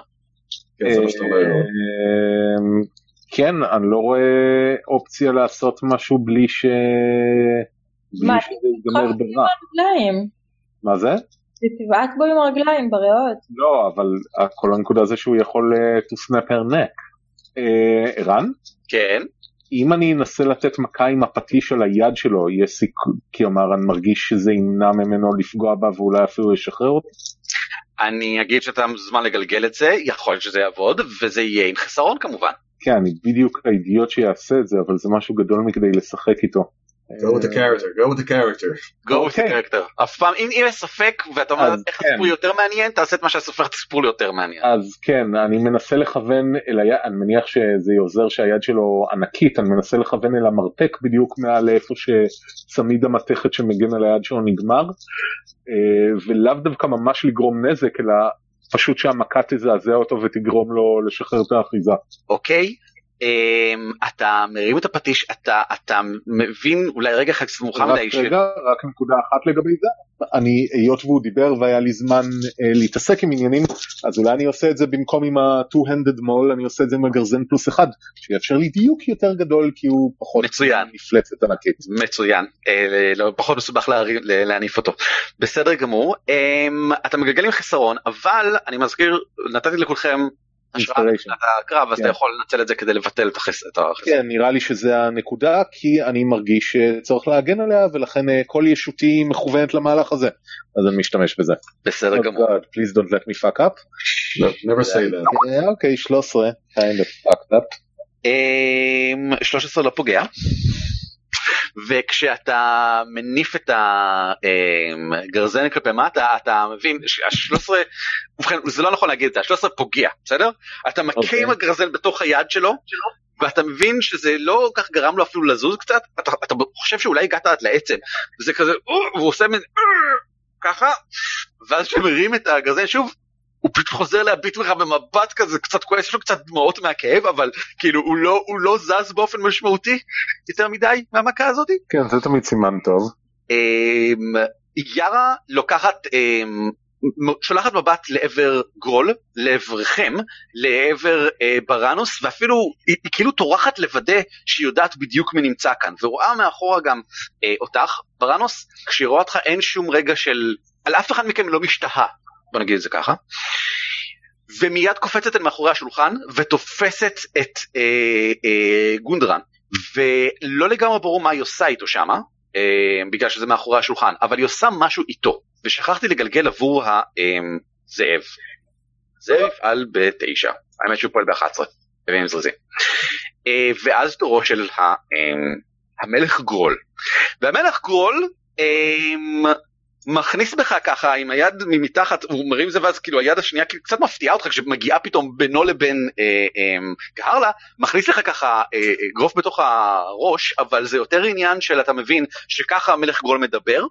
כן, אומר. אה, כן, אני לא רואה אופציה לעשות משהו בלי ש... בלי מה, שזה ייגמר ברע. מה זה? תבעט בו עם הרגליים בריאות. לא, אבל כל הנקודה זה שהוא יכול to snap her neck. ערן? כן, אם אני אנסה לתת מכה עם הפטיש על היד שלו, יהיה סיכוי, כלומר אני מרגיש שזה ימנע ממנו לפגוע בה ואולי אפילו ישחרר אותי? אני אגיד שאתה מוזמן לגלגל את זה, יכול להיות שזה יעבוד, וזה יהיה עם חסרון כמובן. כן, אני בדיוק האידיוט שיעשה את זה, אבל זה משהו גדול מכדי לשחק איתו. Go with the character, go with the character. go with the אוקיי. character. אף פעם, אם יש ספק ואתה אומר איך כן. הסיפור יותר מעניין, תעשה את מה שהסופר הסיפור יותר מעניין. אז כן, אני מנסה לכוון אל היד, אני מניח שזה עוזר שהיד שלו ענקית, אני מנסה לכוון אל המרפק בדיוק מעל איפה שצמיד המתכת שמגן על היד שלו נגמר, אה, ולאו דווקא ממש לגרום נזק, אלא פשוט שהמכה תזעזע אותו ותגרום לו לשחרר את האחיזה. אוקיי? אמ, אתה מרים את הפטיש, אתה אתה מבין אולי רגע אחד קצת מאוחר רק מדי, ש- רגע, רק נקודה אחת לגבי זה. אני, היות והוא דיבר והיה לי זמן אה, להתעסק עם עניינים, אז אולי אני עושה את זה במקום עם ה-two-handed mall, אני עושה את זה עם הגרזן פלוס אחד, שיאפשר לי דיוק יותר גדול כי הוא פחות מצוין. מפלצת ענקית. מצוין, אה, לא, פחות מסובך להרים- ל- להניף אותו. בסדר גמור, אמ, אתה מגלגל עם חסרון, אבל אני מזכיר, נתתי לכולכם השראה. מבחינת הקרב, אז כן. אתה יכול לנצל את זה כדי לבטל את החסרון. כן, נראה לי שזה הנקודה, כי אני מרגיש שצריך להגן עליה, ולכן אה, כל ישותי מכוונת למהלך הזה. אז אני משתמש בזה. בסדר Oh גמור. God, please don't let me fuck up. No, never say that. אה, אוקיי, 13, kind of fucked up. אמ, 13 לא פוגע. וכשאתה מניף את הגרזן כלפי מטה אתה מבין שה-13 ובכן זה לא נכון להגיד את זה ה-13 פוגע בסדר אתה מכה אוקיי. עם הגרזן בתוך היד שלו ואתה מבין שזה לא כך גרם לו אפילו לזוז קצת, אתה, אתה חושב שאולי הגעת עד לעצם, וזה כזה, והוא עושה מין "אה", ככה, ואז כשהוא מרים את הגרזן שוב, הוא פשוט חוזר להביט בך במבט כזה קצת כועס, יש לו קצת דמעות מהכאב, אבל כאילו הוא לא, הוא לא זז באופן משמעותי יותר מדי מהמכה הזאתי. כן, זה תמיד סימן טוב. אמ, יארה לוקחת, אמ, שולחת מבט לעבר גרול, לעברכם, לעבר אה, בראנוס, ואפילו היא, היא כאילו טורחת לוודא שהיא יודעת בדיוק מי נמצא כאן, ורואה מאחורה גם אה, אותך, בראנוס, כשהיא רואה אותך אין שום רגע של, על אף אחד מכם לא משתהה, בוא נגיד את זה ככה. ומיד קופצת אל מאחורי השולחן ותופסת את אה, אה, גונדרן ולא לגמרי ברור מה היא עושה איתו שמה אה, בגלל שזה מאחורי השולחן אבל היא עושה משהו איתו ושכחתי לגלגל עבור הזאב. זאב יפעל בתשע האמת שהוא פועל ב-11 בימים זריזים. אה, ואז תורו של ה, אה, המלך גרול והמלך גרול אה, מכניס בך ככה עם היד ממתחת הוא מרים זה ואז כאילו היד השנייה כאילו קצת מפתיעה אותך כשמגיעה פתאום בינו לבין אה, אה, גהרלה מכניס לך ככה אה, אגרוף בתוך הראש אבל זה יותר עניין של אתה מבין שככה המלך גרול מדבר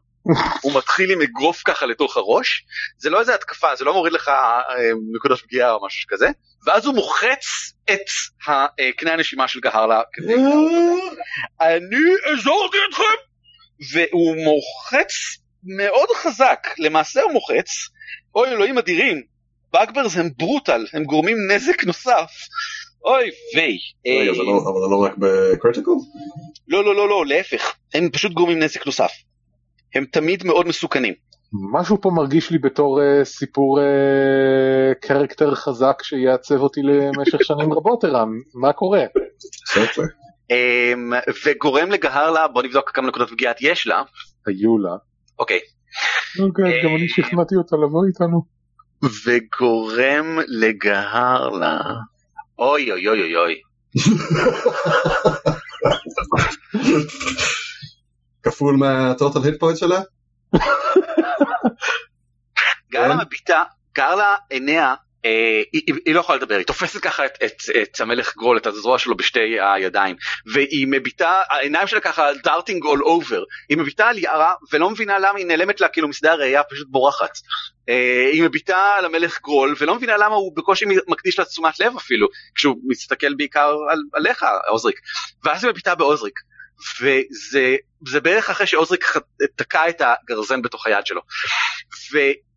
הוא מתחיל עם אגרוף ככה לתוך הראש זה לא איזה התקפה זה לא מוריד לך אה, נקודות פגיעה או משהו כזה ואז הוא מוחץ את אה, קנה הנשימה של גהרלה כדי אני הזהרתי אתכם! והוא מוחץ מאוד חזק למעשה הוא מוחץ אוי אלוהים אדירים bugbears הם brutal הם גורמים נזק נוסף. אוי ויי. רגע, אה, זה לא- אבל זה לא רק ב critical? לא לא לא לא להפך הם פשוט גורמים נזק נוסף. הם תמיד מאוד מסוכנים. משהו פה מרגיש לי בתור אה, סיפור אה, character חזק שיעצב אותי למשך [LAUGHS] שנים רבות ערן, מה קורה? אמ, וגורם לגהרלה בוא נבדוק כמה נקודות פגיעת יש לה. היו לה. אוקיי אוקיי, גם אני שכנעתי אותה לבוא איתנו. וגורם לגהרלה אוי אוי אוי אוי אוי כפול מהטוטל היט פוינט שלה? גרלה כן. מביטה, גרלה עיניה, אה, היא, היא, היא לא יכולה לדבר, היא תופסת ככה את, את, את המלך גרול, את הזרוע שלו בשתי הידיים, והיא מביטה, העיניים שלה ככה darting all over, היא מביטה על יערה ולא מבינה למה היא נעלמת לה כאילו משדה הראייה פשוט בורחת. אה, היא מביטה על המלך גרול ולא מבינה למה הוא בקושי מקדיש לה תשומת לב אפילו, כשהוא מסתכל בעיקר על, עליך עוזריק, ואז היא מביטה בעוזריק. וזה זה בערך אחרי שעוזריק תקע את הגרזן בתוך היד שלו.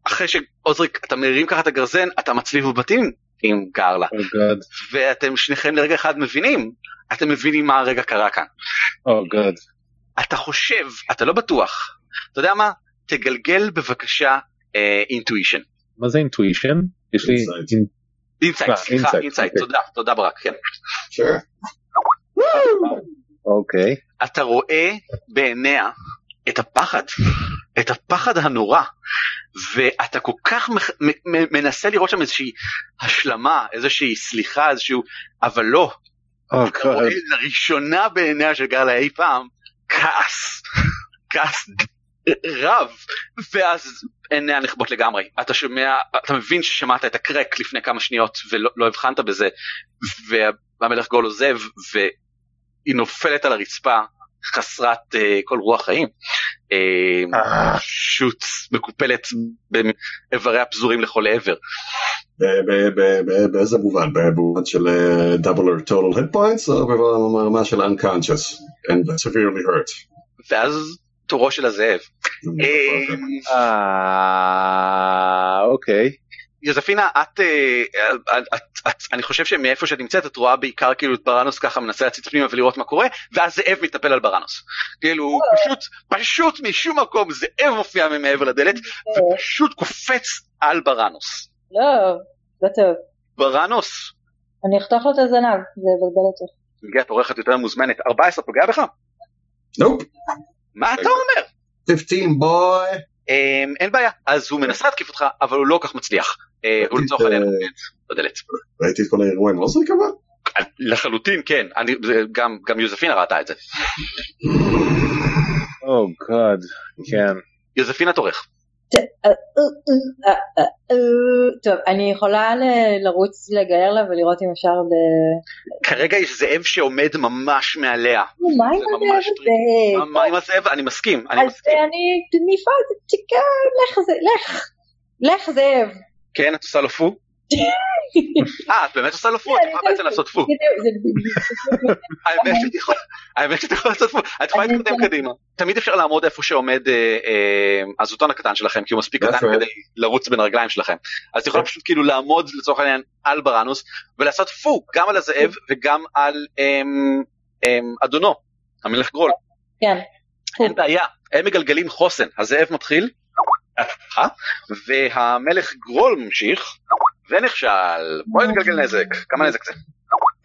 ואחרי שעוזריק אתה מרים ככה את הגרזן אתה מצליב מבטים עם גרלה God. ואתם שניכם לרגע אחד מבינים אתם מבינים מה הרגע קרה כאן. God. אתה חושב אתה לא בטוח אתה יודע מה תגלגל בבקשה intuition. מה זה intuition? יש לי... insight אה, סליחה insight. תודה תודה ברק כן. אוקיי. אתה רואה בעיניה את הפחד, [LAUGHS] את הפחד הנורא, ואתה כל כך מנסה לראות שם איזושהי השלמה, איזושהי סליחה, איזשהו, אבל לא, גאד. לראשונה בעיניה של גרלה אי פעם, כעס, [LAUGHS] כעס רב, ואז עיניה נכבות לגמרי, אתה שומע, אתה מבין ששמעת את הקרק לפני כמה שניות ולא לא הבחנת בזה, והמלך גול עוזב, והיא נופלת על הרצפה חסרת uh, כל רוח חיים, uh, אה. פשוט מקופלת באיבריה פזורים לכל עבר. באיזה מובן? במובן של דאבלר total hit points או ברמה של unconscious and severely hurt? ואז תורו של הזאב. אה, אה... אוקיי. יוזפינה, את, אה, את, את, את, אני חושב שמאיפה שאת נמצאת את רואה בעיקר כאילו את בראנוס ככה מנסה להציץ פנימה ולראות מה קורה, ואז זאב מתאפל על בראנוס. כאילו הוא פשוט, פשוט משום מקום זאב מופיע ממעבר לדלת ופשוט קופץ על בראנוס. לא, לא טוב. בראנוס, אני אחתוך לו את הזנב, זה יבלבל אותו. מגיעת עורכת יותר מוזמנת, 14 פוגע בך? Nope. מה אתה אומר? 15 boy. אמ, אין בעיה, אז הוא מנסה להתקיף אותך, אבל הוא לא כל כך מצליח. אה, הוא לצורך העניין עומד בדלת. ראיתי את כל האירוע עם עוזריק אבל? לחלוטין כן, אני, גם, גם יוזפינה ראתה את זה. או גאד. כן. יוזפינה תורך. אה, אה, אה, אה, אה, טוב, אני יכולה ל- לרוץ לגייר לה ולראות אם אפשר ל... כרגע יש זאב שעומד ממש מעליה. מה עם הדרך הזה? מה עם הזאב? אני מסכים, אני אז מסכים. אני נפעל, לך זה, לך, לך זאב. כן, את עושה לו פו? [LAUGHS] אה, את באמת עושה לו פו? את יכולה בעצם לעשות פו. [LAUGHS] האמת שאת יכולה- לעשות פו. את יכולה להתקדם. קדימה. תמיד אפשר לעמוד איפה שעומד אה, אה, הזוטון הקטן שלכם, כי הוא מספיק קטן. כדי לרוץ בין הרגליים שלכם. אז את יכולה פשוט כאילו לעמוד לצורך העניין על בראנוס ולעשות פו גם על הזאב וגם על אמ, אמ, אדונו, המלך גרול. כן. אין בעיה, הם מגלגלים חוסן, הזאב מתחיל, אה, והמלך גרול ממשיך, ונכשל, בואי נגלגל נזק, כמה נזק זה?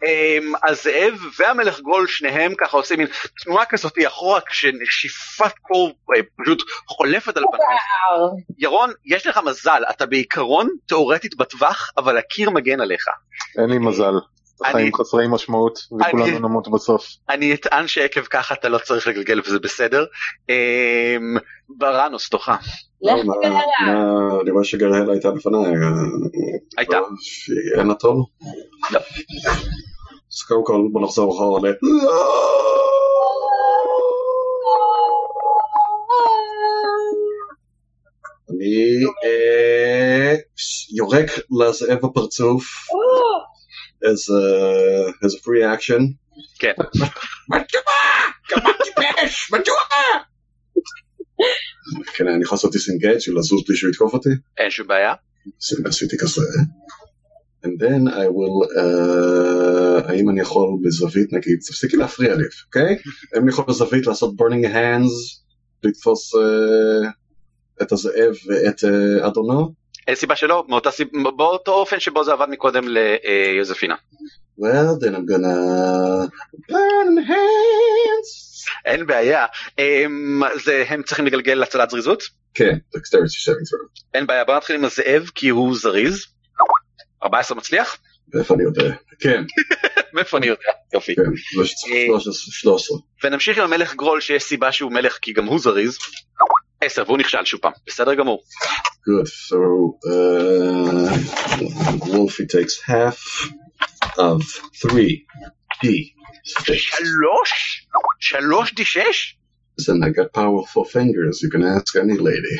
אמ, הזאב והמלך גרול שניהם ככה עושים מין תנועה כזאת אחורה כשנשיפת קור אה, פשוט חולפת על פניו. ירון, יש לך מזל, אתה בעיקרון תאורטית בטווח, אבל הקיר מגן עליך. אין לי מזל. חיים חסרי משמעות וכולנו נמות בסוף. אני אטען שעקב ככה אתה לא צריך לגלגל וזה בסדר. אמ, בראנוס תוכה, לך. מה- אני רואה שגרהל הייתה לפניי. הייתה. אין לה טוב? לא. אז קודם כל בוא נחזור אחורה ל... אני אה, יורק לזאב בפרצוף as a, as a free action. כן. מדוע? כמה טיפש? מדוע? כן, אני יכול לעשות דיסנגייג' ולזוז בלי שהוא יתקוף אותי? אין שום בעיה. עשיתי- עשיתי כזה. And then I will, uh, האם אני יכול בזווית נגיד, תפסיקי להפריע לי, אוקיי? האם אני יכול בזווית לעשות burning hands, לתפוס uh, את הזאב ואת uh, אדונו? אין סיבה שלא, מאותה סיב... באותו אופן שבו זה עבד מקודם ליוזפינה. Well, then I'm gonna burn hands. אין בעיה. אמ, זה, הם צריכים לגלגל הצלת זריזות? כן, dexterity saving throw. אין בעיה, בוא נתחיל עם הזאב כי הוא זריז. 14 מצליח? איפה אני יודע? כן, [LAUGHS] מאיפה אני יודע? יופי. כן, זה 13, 13. ונמשיך עם המלך גרול שיש סיבה שהוא מלך כי גם הוא זריז. 10 והוא נכשל שוב פעם. בסדר גמור. Good. So uh, Wolfie takes half of three D six. שלוש? שלוש די שש? Listen, I got powerful fingers. You can ask any lady.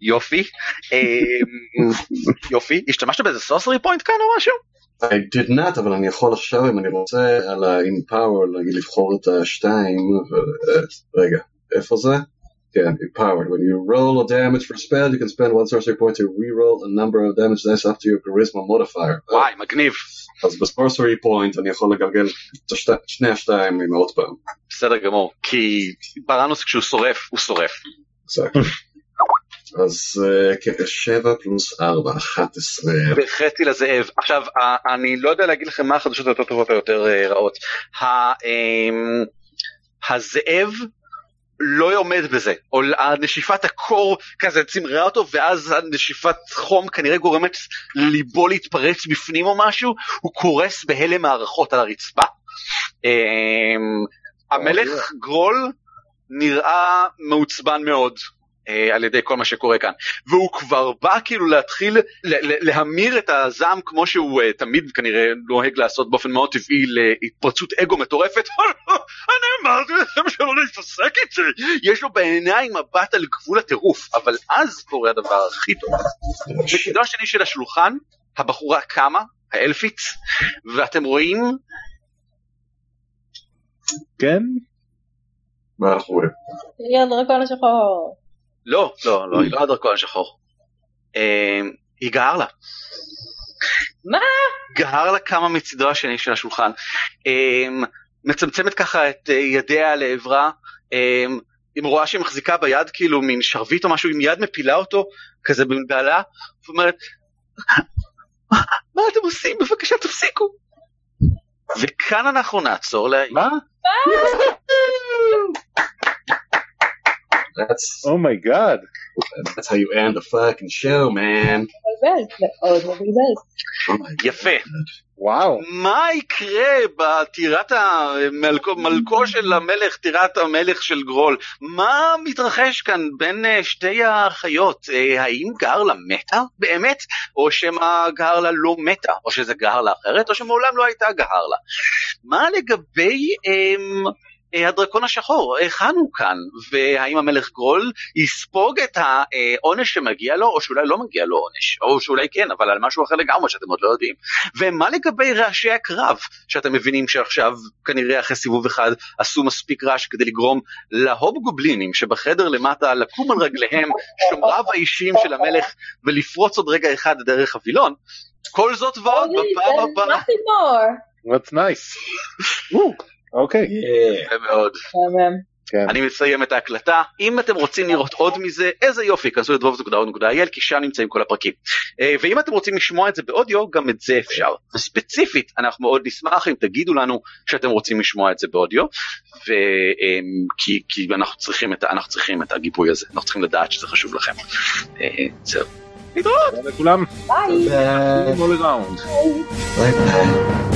יופי. אמ, יופי. השתמשת באיזה סוסרי פוינט כאן או משהו? I did not, אבל אני יכול עכשיו, אם אני רוצה, על ה-in power, נגיד לבחור את השתיים, ו- אה, רגע, איפה זה? כן, empowered. When you roll a damage for spell, you can spend one sorcery point to re-roll a number of damage dice up to your charisma modifier. וואי, מגניב. אז בסורסרי פוינט אני יכול לגלגל את השת... שני השתיים עם עוד פעם. בסדר גמור. כי בראנוס כשהוא שורף, הוא שורף. אז אה, שבע פלוס ארבע, אחת עשרה. וחצי לזאב. עכשיו, אני לא יודע להגיד לכם מה החדשות היותר טובות או יותר אה, רעות. אמ, הזאב לא עומד בזה, או הנשיפת הקור כזה צמרה אותו ואז הנשיפת חום כנראה גורמת ליבו להתפרץ בפנים או משהו, הוא קורס בהלם הערכות על הרצפה. אמ, המלך גרול נראה מעוצבן מאוד. אה, על ידי כל מה שקורה כאן והוא כבר בא כאילו להתחיל להמיר את הזעם כמו שהוא אה, תמיד כנראה נוהג לעשות באופן מאוד טבעי להתפרצות אגו מטורפת [LAUGHS] אני אמרתי לכם שלא להתעסק איתי יש לו בעיניים מבט על גבול הטירוף אבל אז קורה הדבר הכי טוב בצדו השני של השולחן הבחורה קמה האלפית ואתם רואים כן? מה אנחנו רואים? היא הדרקון השחור. לא לא לא היא לא הדרקון השחור אה, היא גער לה מה? גהר לה כמה מצידו השני של השולחן. אמ, מצמצמת ככה את אה, ידיה לעברה, אמ, אם רואה שהיא מחזיקה ביד כאילו מין שרביט או משהו, עם יד מפילה אותו כזה בבהלה, ואומרת, מה אתם עושים? בבקשה תפסיקו. וכאן אנחנו נעצור להערב. מה? [LAUGHS] That's, oh my God. that's how you end the fucking show, man. יפה. וואו. מה יקרה בטירת המלכו מלכו של המלך, טירת המלך של גרול? מה מתרחש כאן בין אה, שתי האחיות? אה, האם גרלה מתה באמת? או שמא גרלה לא מתה? או שזה גרלה אחרת? או שמעולם לא הייתה גרלה? מה לגבי... אמ, הדרקון השחור, היכן הוא כאן, והאם המלך גרול יספוג את העונש שמגיע לו, או שאולי לא מגיע לו עונש, או שאולי כן, אבל על משהו אחר לגמרי שאתם עוד לא יודעים. ומה לגבי רעשי הקרב, שאתם מבינים שעכשיו כנראה אחרי סיבוב אחד עשו מספיק רעש כדי לגרום להובגובלינים שבחדר למטה לקום על רגליהם, שומריו האישיים של המלך, ולפרוץ עוד רגע אחד דרך הווילון. כל זאת ועוד בפעם הבאה. nothing more. That's nice. אוקיי. יפה מאוד. כן. אני מסיים את ההקלטה. אם אתם רוצים לראות עוד מזה, איזה יופי, כנסו לדבוב.או.il כי שם נמצאים כל הפרקים. אה, ואם אתם רוצים לשמוע את זה באודיו, גם את זה אפשר. וספציפית, אנחנו מאוד נשמח אם תגידו לנו שאתם רוצים לשמוע את זה באודיו, ו... כי, כי אנחנו, צריכים את, ה- אנחנו צריכים את הגיבוי הזה, אנחנו צריכים לדעת שזה חשוב לכם. אה, זהו. להתראות. תודה לכולם. ביי. ביי.